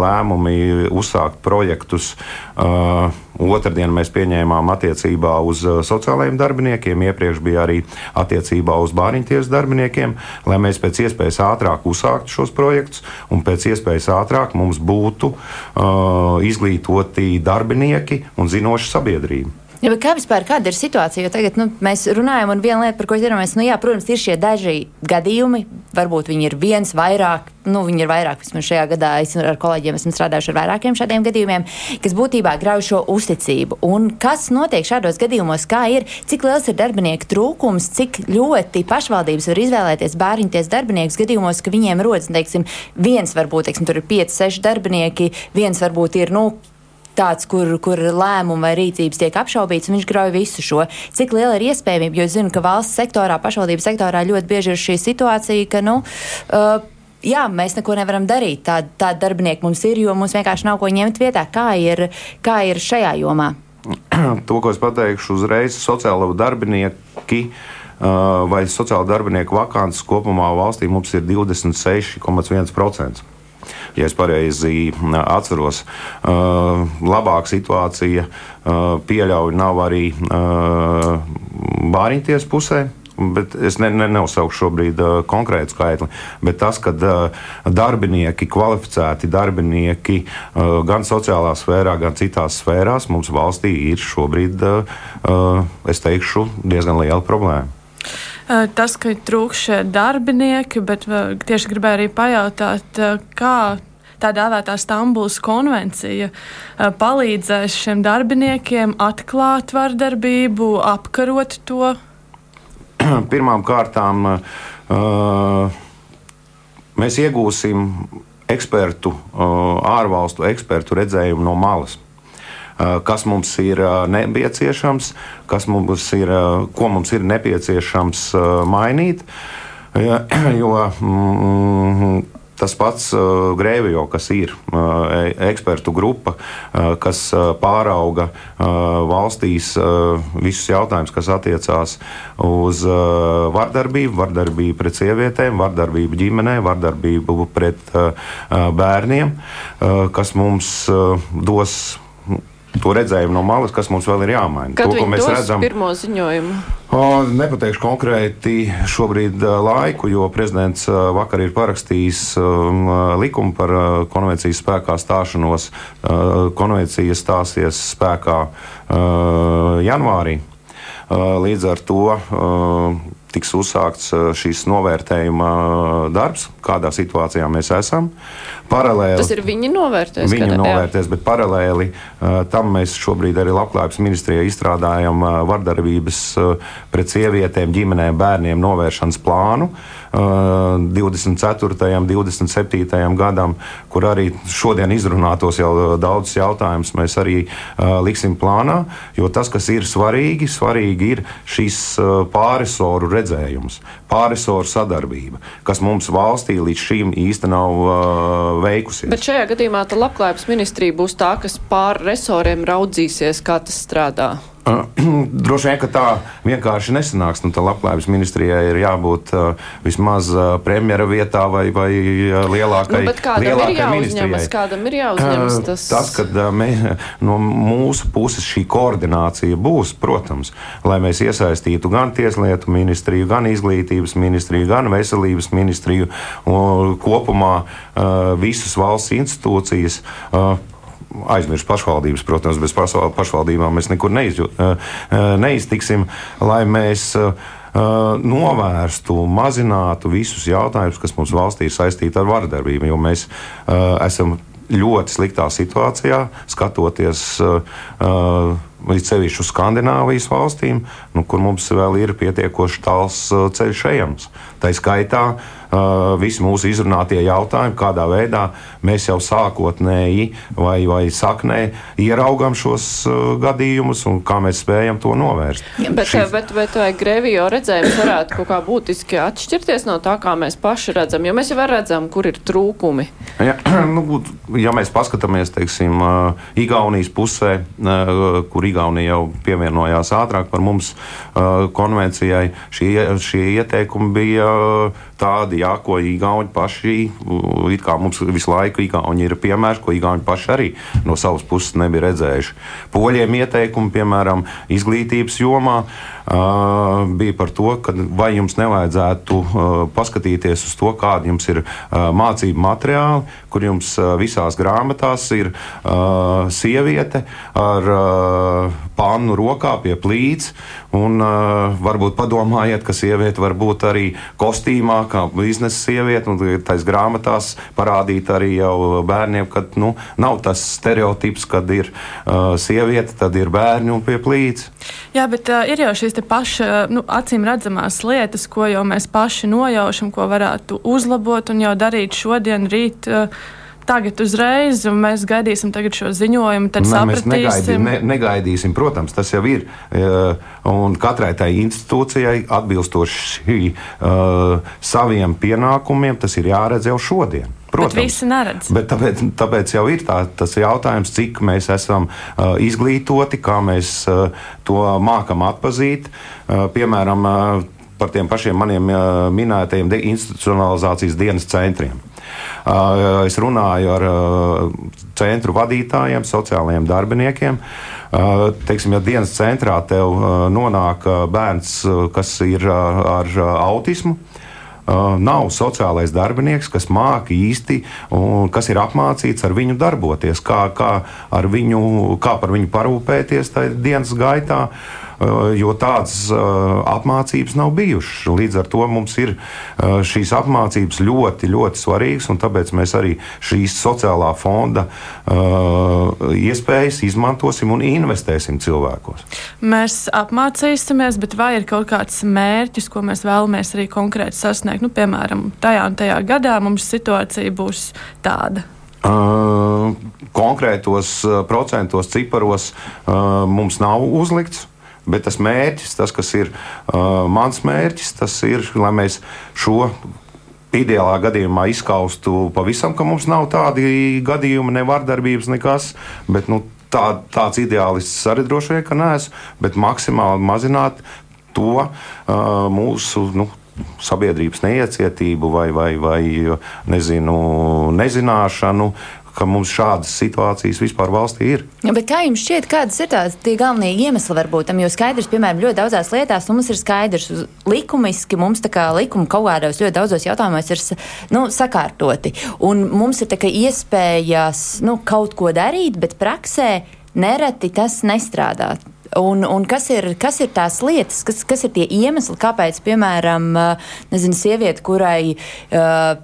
Speaker 3: lēmumi uzsākt projektus uh, Otradien mēs pieņēmām attiecībā uz sociālajiem darbiniekiem, iepriekš bija arī attiecībā uz bāriņtiesu darbiniekiem, lai mēs pēc iespējas ātrāk uzsāktu šos projektus un pēc iespējas ātrāk mums būtu uh, izglītoti darbinieki un zinoša sabiedrība.
Speaker 5: Ja, kā vispār kāda ir situācija? Jo tagad nu, mēs runājam, un viena lieta, par ko iedomājamies, nu, jā, protams, ir šie daži gadījumi. Varbūt viņi ir viens vairāk, nu, viņi ir vairāk. Vismaz šajā gadā es ar kolēģiem esmu strādājuši ar vairākiem šādiem gadījumiem, kas būtībā grauj šo uzticību. Un kas notiek šādos gadījumos? Kā ir, cik liels ir darbinieku trūkums, cik ļoti pašvaldības var izvēlēties bērniņties darbiniekus gadījumos, ka viņiem rodas, teiksim, viens varbūt, teiksim, tur ir pieci, seši darbinieki, viens varbūt ir, nu, tāds, kur, kur lēmumi vai rīcības tiek apšaubīts, un viņš grauj visu šo. Cik liela ir iespējamība, jo es zinu, ka valsts sektorā, pašvaldības sektorā ļoti bieži ir šī situācija, ka, nu, uh, jā, mēs neko nevaram darīt. Tāda tā darbinieka mums ir, jo mums vienkārši nav ko ņemt vietā. Kā ir, kā ir šajā jomā?
Speaker 3: To, ko es pateikšu uzreiz, sociālo darbinieki vai sociālo darbinieku vakants kopumā valstī mums ir 26,1% ja es pareizi atceros. Labāka situācija pieļauj nav arī bāriņties pusē. Bet es ne, ne, neuzsaukšu šobrīd uh, konkrētu skaitli. Bet tas, ka uh, darbinieki, kvalificēti darbinieki uh, gan sociālā sfērā, gan citās sfērās mums valstī ir šobrīd, uh, uh, es teikšu, diezgan liela problēma.
Speaker 4: Eh, tas, ka trūkst darbinieki, bet eh, tieši gribēju arī pajautāt, eh, kā tā dēvētā Stambulas konvencija palīdzēs šiem darbiniekiem atklāt vardarbību, apkarot to?
Speaker 3: Pirmām kārtām mēs iegūsim ekspertu, ārvalstu ekspertu redzējumu no malas. Eh, kas mums ir eh, nepieciešams, kas mums ir, eh, ko mums ir nepieciešams mainīt. Jo mm, Tas pats uh, Grēvijo, kas ir uh, ekspertu grupa, uh, kas uh, pārauga uh, valstīs uh, visus jautājumus, kas attiecās uz uh, vardarbību, vardarbību pret sievietēm, vardarbību ģimenē, vardarbību pret uh, bērniem, uh, kas mums uh, dos to redzējumu no malas, kas mums vēl ir jāmaina.
Speaker 2: Kad
Speaker 3: to,
Speaker 2: ko mēs redzam, pirmo ziņojumu.
Speaker 3: O, nepateikšu konkrēti šobrīd laiku, jo prezidents vakar ir parakstījis um, likumu par konvencijas spēkā stāšanos. Uh, konvencija stāsies spēkā uh, janvārī. Uh, līdz ar to tiks uzsākts šīs novērtējuma darbs, kādā situācijā mēs esam.
Speaker 2: Paralēli, Tas ir viņi novērtēs.
Speaker 3: Viņi kad, novērtēs, jā. bet paralēli uh, tam mēs šobrīd arī Labklājības ministrijā izstrādājam vardarbības pret sievietēm, ģimenēm, bērniem novēršanas plānu. Uh, 24. un 27. gadam, kur arī šodien izrunātos jau daudzus jautājumus, mēs arī liksim plānā. Jo tas, kas ir svarīgi, svarīgi ir šis pārisoru redzējums, pārisoru sadarbība, kas mums valstī līdz šim īsti nav veikusies.
Speaker 2: Bet šajā gadījumā labklājības ministrija būs tā, kas pār resoriem raudzīsies, kā tas strādā.
Speaker 3: Droši vien, ka tā vienkārši nesanāks. Nu, tā labklājības ministrijai ir jābūt uh, vismaz uh, premjera vietā vai, vai uh, lielākai,
Speaker 2: nu, kādam
Speaker 3: lielākai
Speaker 2: ir
Speaker 3: ministrijai.
Speaker 2: Kādam ir jāuzņemas tas?
Speaker 3: Uh, tas, kad uh, mē, no mūsu puses šī koordinācija būs, protams, lai mēs iesaistītu gan tieslietu ministriju, gan izglītības ministriju, gan veselības ministriju un kopumā uh, visas valsts institūcijas. Uh, aizmirst pašvaldības, protams, bez pašvaldībām mēs nekur neizju, neiztiksim, lai mēs novērstu, mazinātu visus jautājumus, kas mums valstī ir saistīti ar vardarbību, jo mēs esam ļoti sliktā situācijā, skatoties līdz sevišķi uz Skandināvijas valstīm, nu, kur mums vēl ir pietiekoši tāls ceļš ejams. Tā skaitā uh, visi mūsu izrunātie jautājumi, kādā veidā mēs jau sākotnēji vai, vai saknē ieraugam šos uh, gadījumus un kā mēs spējam to novērst.
Speaker 2: Ja, bet, Šis... bet, bet vai Grevio redzējums varētu kaut kā būtiski atšķirties no tā, kā mēs paši redzam? Jo mēs jau redzam, kur ir trūkumi.
Speaker 3: Ja, nu, ja mēs paskatāmies, teiksim, uh, Igaunijas pusē, uh, kur Igaunija jau pievienojās ātrāk par mums uh, konvencijai, šie, šie ieteikumi bija tādi, jā, ko Igauni paši, it kā mums visu laiku Igauni ir piemērs, ko Igauni paši arī no savas puses nebija redzējuši. Poļiem ieteikumi, piemēram, izglītības jomā. Uh, bija par to, vai jums nevajadzētu uh, paskatīties uz to, kāda jums ir uh, mācību materiāli, kur jums visās grāmatās ir sieviete ar pannu rokā pie plīts, un varbūt padomājiet, ka sieviete var būt arī kostīmā, kā biznesa sieviete, un tais grāmatās parādīt arī jau bērniem, ka nu, nav tas stereotips, kad ir sieviete, tad ir bērni un pie plīts.
Speaker 4: Jā, bet uh, ir jau šīs pašas, nu, acīm redzamās lietas, ko jau mēs paši nojaušam, ko varētu uzlabot un jau darīt šodien, rīt. Uh, tagad uzreiz, un mēs gaidīsim šo ziņojumu. Tad ne, mēs
Speaker 3: negaidīsim, ne, negaidīsim, protams, tas jau ir. Un katrai tai institūcijai atbilstoši uh, saviem pienākumiem tas ir jāredz jau šodien.
Speaker 4: Protams, bet visi neredz.
Speaker 3: Bet tāpēc, tāpēc jau ir tā, tas jautājums, cik mēs esam uh, izglītoti, kā mēs uh, to mākam atpazīt. Uh, piemēram, uh, par tiem pašiem maniem uh, minētajiem institucionalizācijas dienas centriem. Uh, es runāju ar uh, centru vadītājiem, sociālajiem darbiniekiem. Uh, teiksim, ja dienas centrā tev nonāk bērns, kas ir ar autismu, Uh, nav sociālais darbinieks, kas māca īsti un kas ir apmācīts ar viņu darboties, kā, kā, viņu, kā par viņu parūpēties tajā dienas gaitā. Uh, jo tādas uh, apmācības nav bijušas. Līdz ar to mums ir uh, šīs apmācības ļoti, ļoti svarīgas, un tāpēc mēs arī šīs sociālā fonda iespējas izmantosim un investēsim cilvēkos.
Speaker 4: Mēs apmācīsimies, bet vai ir kaut kāds mērķis, ko mēs vēlamies arī konkrēti sasniegt? Nu, piemēram, tajā un tajā gadā mums situācija būs tāda.
Speaker 3: Uh, konkrētos procentos, ciparos uh, mums nav uzlikts. Bet tas mērķis, tas, kas ir uh, mans mērķis, tas ir, lai mēs šo ideālā gadījumā izskaustu pavisam, ka mums nav tādi gadījumi, ne vardarbības, nekas. Bet, nu, tā, tāds ideālists arī droši vien, ka neesmu, bet maksimāli mazināt to uh, mūsu. Nu, Sabiedrības neiecietību vai, vai, vai nezinu, nezināšanu, ka mums šādas situācijas vispār valstī ir.
Speaker 5: Ja, kā jums šķiet, kādas ir tās galvenie iemesli varbūt tam? Jo skaidrs, piemēram, ļoti daudzās lietās nu, mums ir skaidrs, likumiski mums tā kā likuma kaut kādos ļoti daudzos jautājumos ir nu, sakārtoti. Un mums ir iespējas nu, kaut ko darīt, bet praksē nereti tas nestrādā. Un, un kas, ir, kas ir tās lietas, kas, kas ir tie iemesli, kāpēc, piemēram, nezinu, sieviete, kurai uh,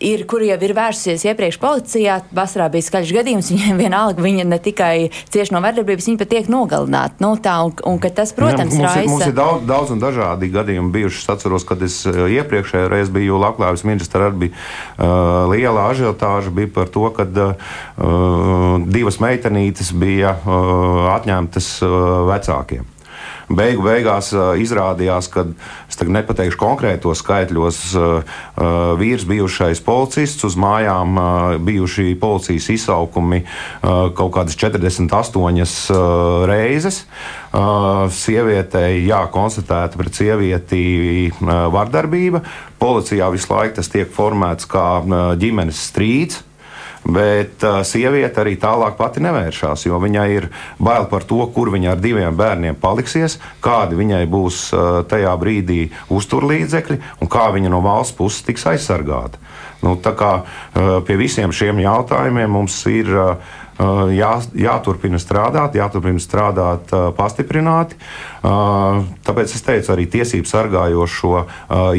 Speaker 5: ir, kur jau ir vērsusies iepriekš policijā. Vasarā bija skaļš gadījums, viņiem vienalga, viņa ne tikai cieši no vardarbības, viņa pat tiek nogalināta. Nu, tā, un, un tas, protams,
Speaker 3: Jā, mums,
Speaker 5: raisa.
Speaker 3: Ir, mums ir daudz, daudz un dažādi gadījumi bijuši. Es atceros, kad es uh, iepriekšējā reizē biju labklājības ministra, arī bija uh, liela ažiotāža bija par to, ka uh, divas meitenītes bija uh, atņemtas uh, vecākiem. Beigu beigās izrādījās, ka es tagad nepateikšu konkrētos skaitļos, vīrs bijušais policists uz mājām bijuši policijas izsaukumi kaut kādas 48 reizes. Sievietei, jā, konstatēta pret sievieti vardarbība. Policijā visu laiku tas tiek formēts kā ģimenes strīds. Bet uh, sieviete arī tālāk pati nevēršās, jo viņai ir bail par to, kur viņa ar diviem bērniem paliksies, kādi viņai būs uh, tajā brīdī uzturlīdzekļi un kā viņa no valsts puses tiks aizsargāta. Nu, kā uh, pie visiem šiem jautājumiem mums ir. Uh, jā, jāturpina strādāt, jāturpina strādāt pastiprināti. Tāpēc es teicu, arī tiesību sargājošo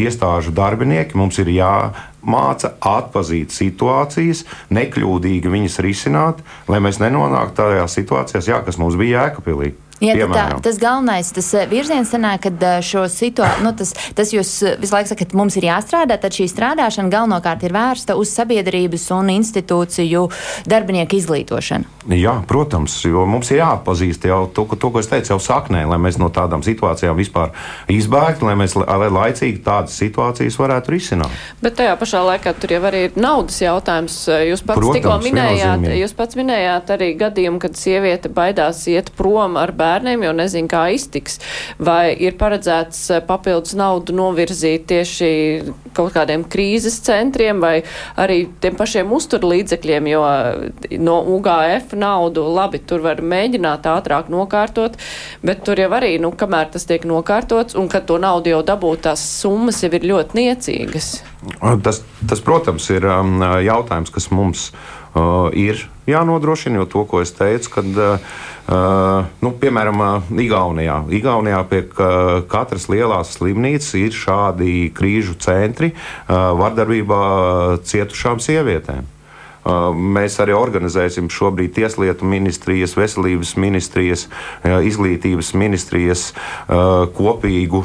Speaker 3: iestāžu darbinieki mums ir jāmāca atpazīt situācijas, nekļūdīgi viņas risināt, lai mēs nenonāktu tādās situācijās, jā, kas mums bija Jēkabīlī.
Speaker 5: Ja, tā, tas galvenais tas eh, virziens sanāk, kad eh, šo situāciju, nu, tas, tas jūs eh, visu laiku sakat, mums ir jāstrādā, tad šī strādāšana galvenokārt ir vērsta uz sabiedrības un institūciju darbinieku izglītošanu.
Speaker 3: Jā, protams, jo mums ir jāatpazīst jau to, to ko es teicu, jau saknē, lai mēs no tādām situācijām vispār izbēgtu, lai mēs lai laicīgi tādas situācijas varētu risināt.
Speaker 2: Bet tajā pašā laikā tur jau arī ir naudas jautājums. Jūs pats protams, tikko minējāt, jūs pats minējāt arī gadījumu, kad sieviete baidās iet prom ar bērnu bērniem, jo nezinu, kā iztiks. Vai ir paredzēts eh, papildus naudu novirzīt tieši kaut kādiem krīzes centriem vai arī tiem pašiem uzturlīdzekļiem, jo eh, no UGF naudu labi tur var mēģināt ātrāk nokārtot, bet tur jau arī, nu, kamēr tas tiek nokārtots un kad to naudu jau dabūt, tās summas jau ir ļoti niecīgas.
Speaker 3: Tas, tas protams, ir um, jautājums, kas mums uh, ir jānodrošina, jo to, ko es teicu, kad uh, nu, piemēram, uh, Igaunijā. Igaunijā pie uh, katras lielās slimnīcas ir šādi krīžu centri vardarbībā cietušām sievietēm. Mēs arī organizēsim šobrīd Tieslietu ministrijas, Veselības ministrijas, Izglītības ministrijas kopīgu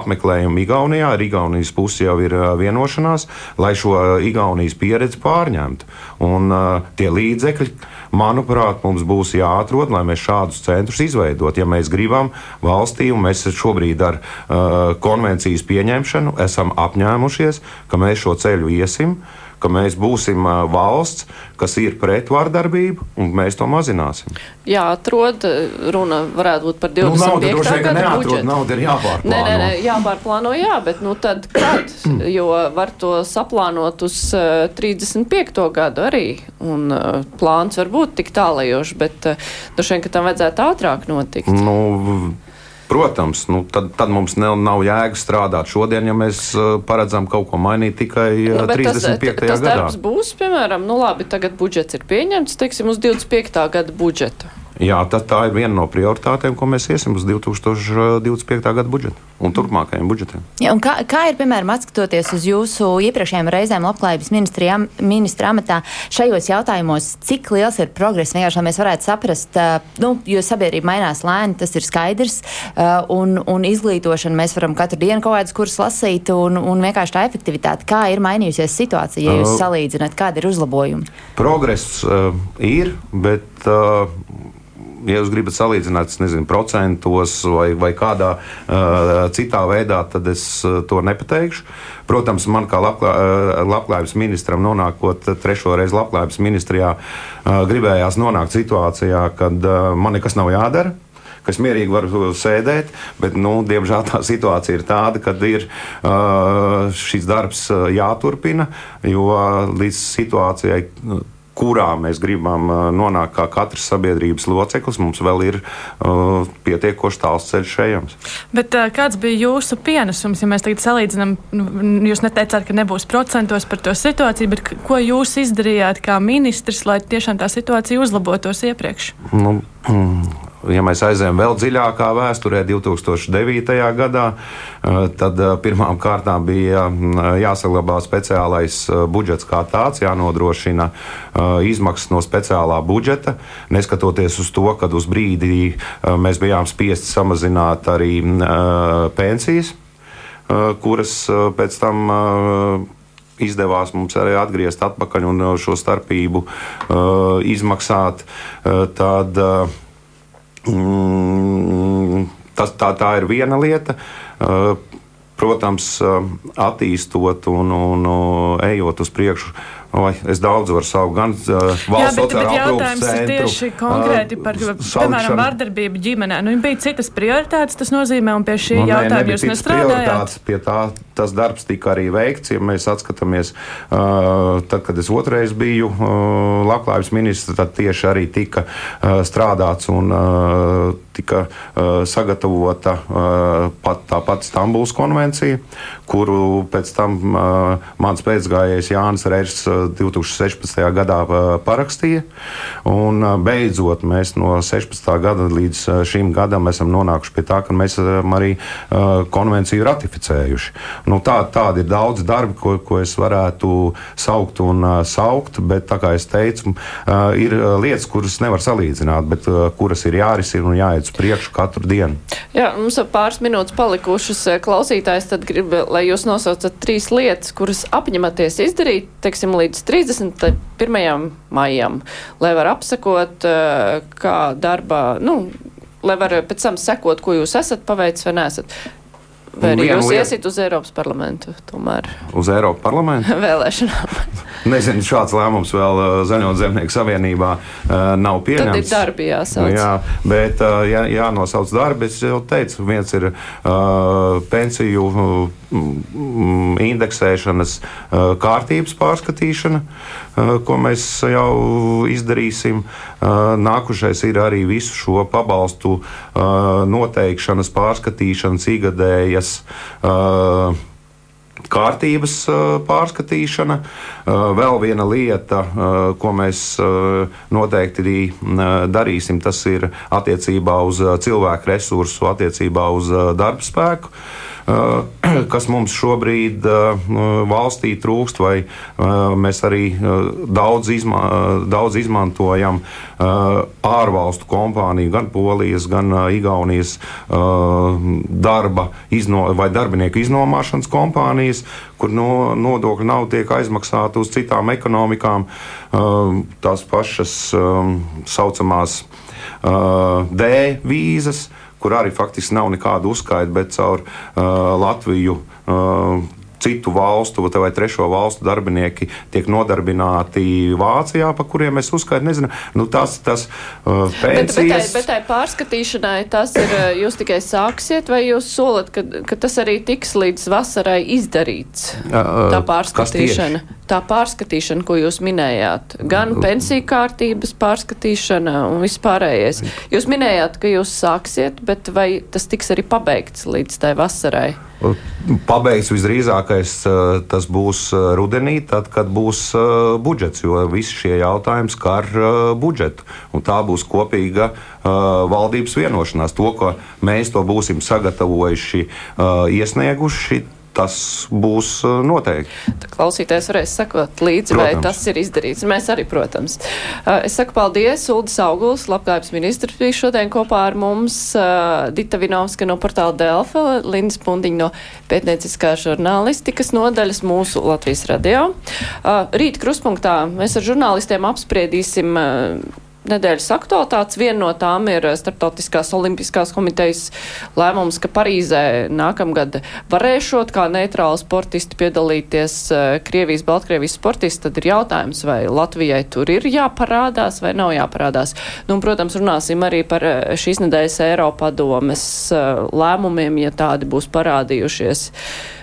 Speaker 3: apmeklējumu Igaunijā. Ar Igaunijas pusi jau ir vienošanās, lai šo Igaunijas pieredzi pārņemtu. Un tie līdzekļi manuprāt, mums būs jāatrod, lai mēs šādus centrus izveidot. Ja mēs gribam valstī, un mēs šobrīd ar uh, konvencijas pieņemšanu esam apņēmušies, ka mēs šo ceļu iesim, ka mēs būsim valsts, kas ir pret vardarbību, un mēs to mazināsim.
Speaker 2: Jā, atrod, runa varētu būt par 25. Nu, nauda,
Speaker 3: droši, gada budžetu. Nauda ir jāpārplāno.
Speaker 2: Nē, nē, nē, jāpārplāno, jā, bet nu tad kad? jo var to saplānot uz uh, 35. gadu arī, un plāns var būt tik tālajošs, bet droši vien, ka tam vajadzētu ātrāk notikt.
Speaker 3: Nu, Protams, nu, tad, tad mums nav, nav jēga strādāt šodien, ja mēs uh, paredzam kaut ko mainīt tikai uh, nu, 35. Tas, tas gadā.
Speaker 2: Tas darbs būs, piemēram, nu labi, tagad budžets ir pieņemts, teiksim, uz 25. gada budžetu.
Speaker 3: Jā, tad tā ir viena no prioritātēm, ko mēs iesim uz 2025. gada budžetu un turpmākajiem budžetiem.
Speaker 5: Ja, un kā, kā ir, piemēram, atskatoties uz jūsu iepriekšējām reizēm labklājības ministra amatā šajos jautājumos, cik liels ir progress? Vienkārši, lai mēs varētu saprast, nu, jo sabiedrība mainās lēni, tas ir skaidrs, un, un izglītošanu mēs varam katru dienu kaut kādus kursus lasīt, un, un vienkārši tā efektivitāte. Kā ir mainījusies situācija, ja jūs salīdzināt, kādi ir uzlabojumi?
Speaker 3: Progress uh, ir, bet. Uh, ja jūs gribat salīdzināt, nezinu, procentos vai, vai kādā uh, citā veidā, tad es uh, to nepateikšu. Protams, man kā labklā, uh, labklājības ministram, nonākot trešo reizi labklājības ministrijā, uh, gribējās nonākt situācijā, kad uh, man nekas nav jādara kas mierīgi var sēdēt, bet, nu, diemžēl tā situācija ir tāda, ka ir uh, šis darbs jāturpina, jo līdz situācijai kurā mēs gribam uh, nonākt kā katrs sabiedrības loceklis, mums vēl ir uh, pietiekoši tāls ceļš ejams.
Speaker 4: Bet uh, kāds bija jūsu pienesums, ja mēs tagad salīdzinām, nu, jūs neteicāt, ka nebūs procentos par to situāciju, bet ko jūs izdarījāt kā ministrs, lai tiešām tā situācija uzlabotos iepriekš?
Speaker 3: Nu, mm ja mēs aizējām vēl dziļākā vēsturē, 2009. gadā, eh, tad eh, pirmām kārtām bija mm, jāsaglabā speciālais eh, budžets kā tāds, jānodrošina izmaksas no speciālā budžeta, neskatoties uz to, ka uz brīdi mēs bijām spiesti samazināt arī pensijas, kuras pēc tam izdevās mums arī atgriezt atpakaļ un šo starpību uh, izmaksāt. Uh, tad, uh, Mm, tas, tā, tā ir viena lieta. Protams, attīstot un, un, un ejot uz priekšu, Vai, es daudz varu savu gan uh, valsts sociālā
Speaker 4: jautājums ir tieši konkrēti par, uh, piemēram, vardarbību ģimenē. Nu, bija citas prioritātes, tas nozīmē, un pie šī nu, jautājuma jūs nestrādājāt.
Speaker 3: Pie tā tas darbs tika arī veikts. Ja mēs atskatāmies, uh, tad, kad es otrais biju uh, labklājības ministrs, tad tieši arī tika uh, strādāts un uh, tika uh, sagatavota uh, pat tā pati Stambuls konvencija, kuru pēc tam uh, mans pēcgājējs Jānis Reirs 2016. gadā parakstīja. Un beidzot, mēs no 16. gada līdz šim gadam esam nonākuši pie tā, ka mēs esam arī konvenciju ratificējuši. Nu, tā, tādi ir daudz darbi, ko, ko es varētu saukt un saukt, bet, kā jau teicu, ir lietas, kuras nevar salīdzināt, bet kuras ir jārisina un jāiet uz priekšu katru dienu.
Speaker 2: Jā, mums ir pāris minūtes palikušas. Klausītājs tad grib, lai jūs nosaucat trīs lietas, kuras apņematies izdarīt, teiksim, līdz līdz 31. maijam, lai var apsekot, eh, kā darbā, nu, lai var pēc tam sekot, ko jūs esat paveicis vai nesat. Vai arī jūs iesiet uz Eiropas parlamentu tomēr?
Speaker 3: Uz Eiropas parlamentu?
Speaker 2: Vēlēšanām.
Speaker 3: Nezinu, šāds lēmums vēl uh, Zaļo zemnieku savienībā uh, nav pieņemts. Tad
Speaker 2: ir darbi jāsauc.
Speaker 3: Jā, bet uh, jā, jānosauc darbi. Es jau teicu, viens ir uh, pensiju uh, indeksēšanas uh, kārtības pārskatīšana, ko mēs jau izdarīsim. Uh, nākušais ir arī visu šo pabalstu uh, noteikšanas, pārskatīšanas, ikgadējas kārtības. Pārskatīšana. Vēl viena lieta, ko mēs noteikti darīsim, tas ir attiecībā uz cilvēku resursu, attiecībā uz darba spēku. kas mums šobrīd valstī trūkst, vai mēs arī daudz, izma daudz izmantojam ārvalstu kompāniju, gan Polijas, gan Igaunijas darba izno, vai darbinieku iznomāšanas kompānijas, kur no, nodokļu nav tiek aizmaksāta uz citām ekonomikām, tās pašas saucamās D vīzas kur arī faktiski nav nekāda uzskaita, bet caur uh, Latviju. Uh, citu valstu vai trešo valstu darbinieki tiek nodarbināti Vācijā, pa kuriem es uzskaitu, nezinu, nu, tas, tas uh, pensijas. Bet, bet,
Speaker 2: bet tai pārskatīšanai tas ir, uh, jūs tikai sāksiet, vai jūs solat, ka, ka tas arī tiks līdz vasarai izdarīts? Uh, tā pārskatīšana. Tā pārskatīšana, ko jūs minējāt, gan uh, pensiju kārtības pārskatīšana un vispārējais. Jūs minējāt, ka jūs sāksiet, bet vai tas tiks arī pabeigts līdz tai vasarai?
Speaker 3: Pabeigts visdrīzākais tas būs rudenī, tad, kad būs budžets, jo visi šie jautājumi skar budžetu. Un tā būs kopīga valdības vienošanās. To, ka mēs to būsim sagatavojuši, iesnieguši tas būs uh, noteikti.
Speaker 2: Tā klausītājs varēs sekot līdzi, protams. vai tas ir izdarīts. Mēs arī, protams. Uh, es saku paldies, Uldis Auguls, labklājības ministrs bija šodien kopā ar mums, uh, Dita Vinovska no portāla Delfa, Lindas Pundiņa no pētnieciskā žurnālistikas nodaļas mūsu Latvijas radio. Rīt kruspunktā mēs ar žurnālistiem apspriedīsim nedēļas aktualitātes. Viena no tām ir Startautiskās olimpiskās komitejas lēmums, ka Parīzē nākamgad varēšot kā neitrāli sportisti piedalīties eh, Krievijas, Baltkrievijas sportisti, tad ir jautājums, vai Latvijai tur ir jāparādās vai nav jāparādās. Nu, un, protams, runāsim arī par eh, šīs nedēļas Eiropadomes eh, lēmumiem, ja tādi būs parādījušies.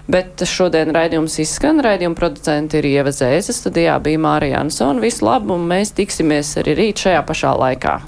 Speaker 2: Bet šodien raidījums izskan, raidījuma producenti ir Ieva Zēzes, studijā bija Mārija Ansona. Visu labu, un mēs tiksimies arī rīt šajā pašā laikā.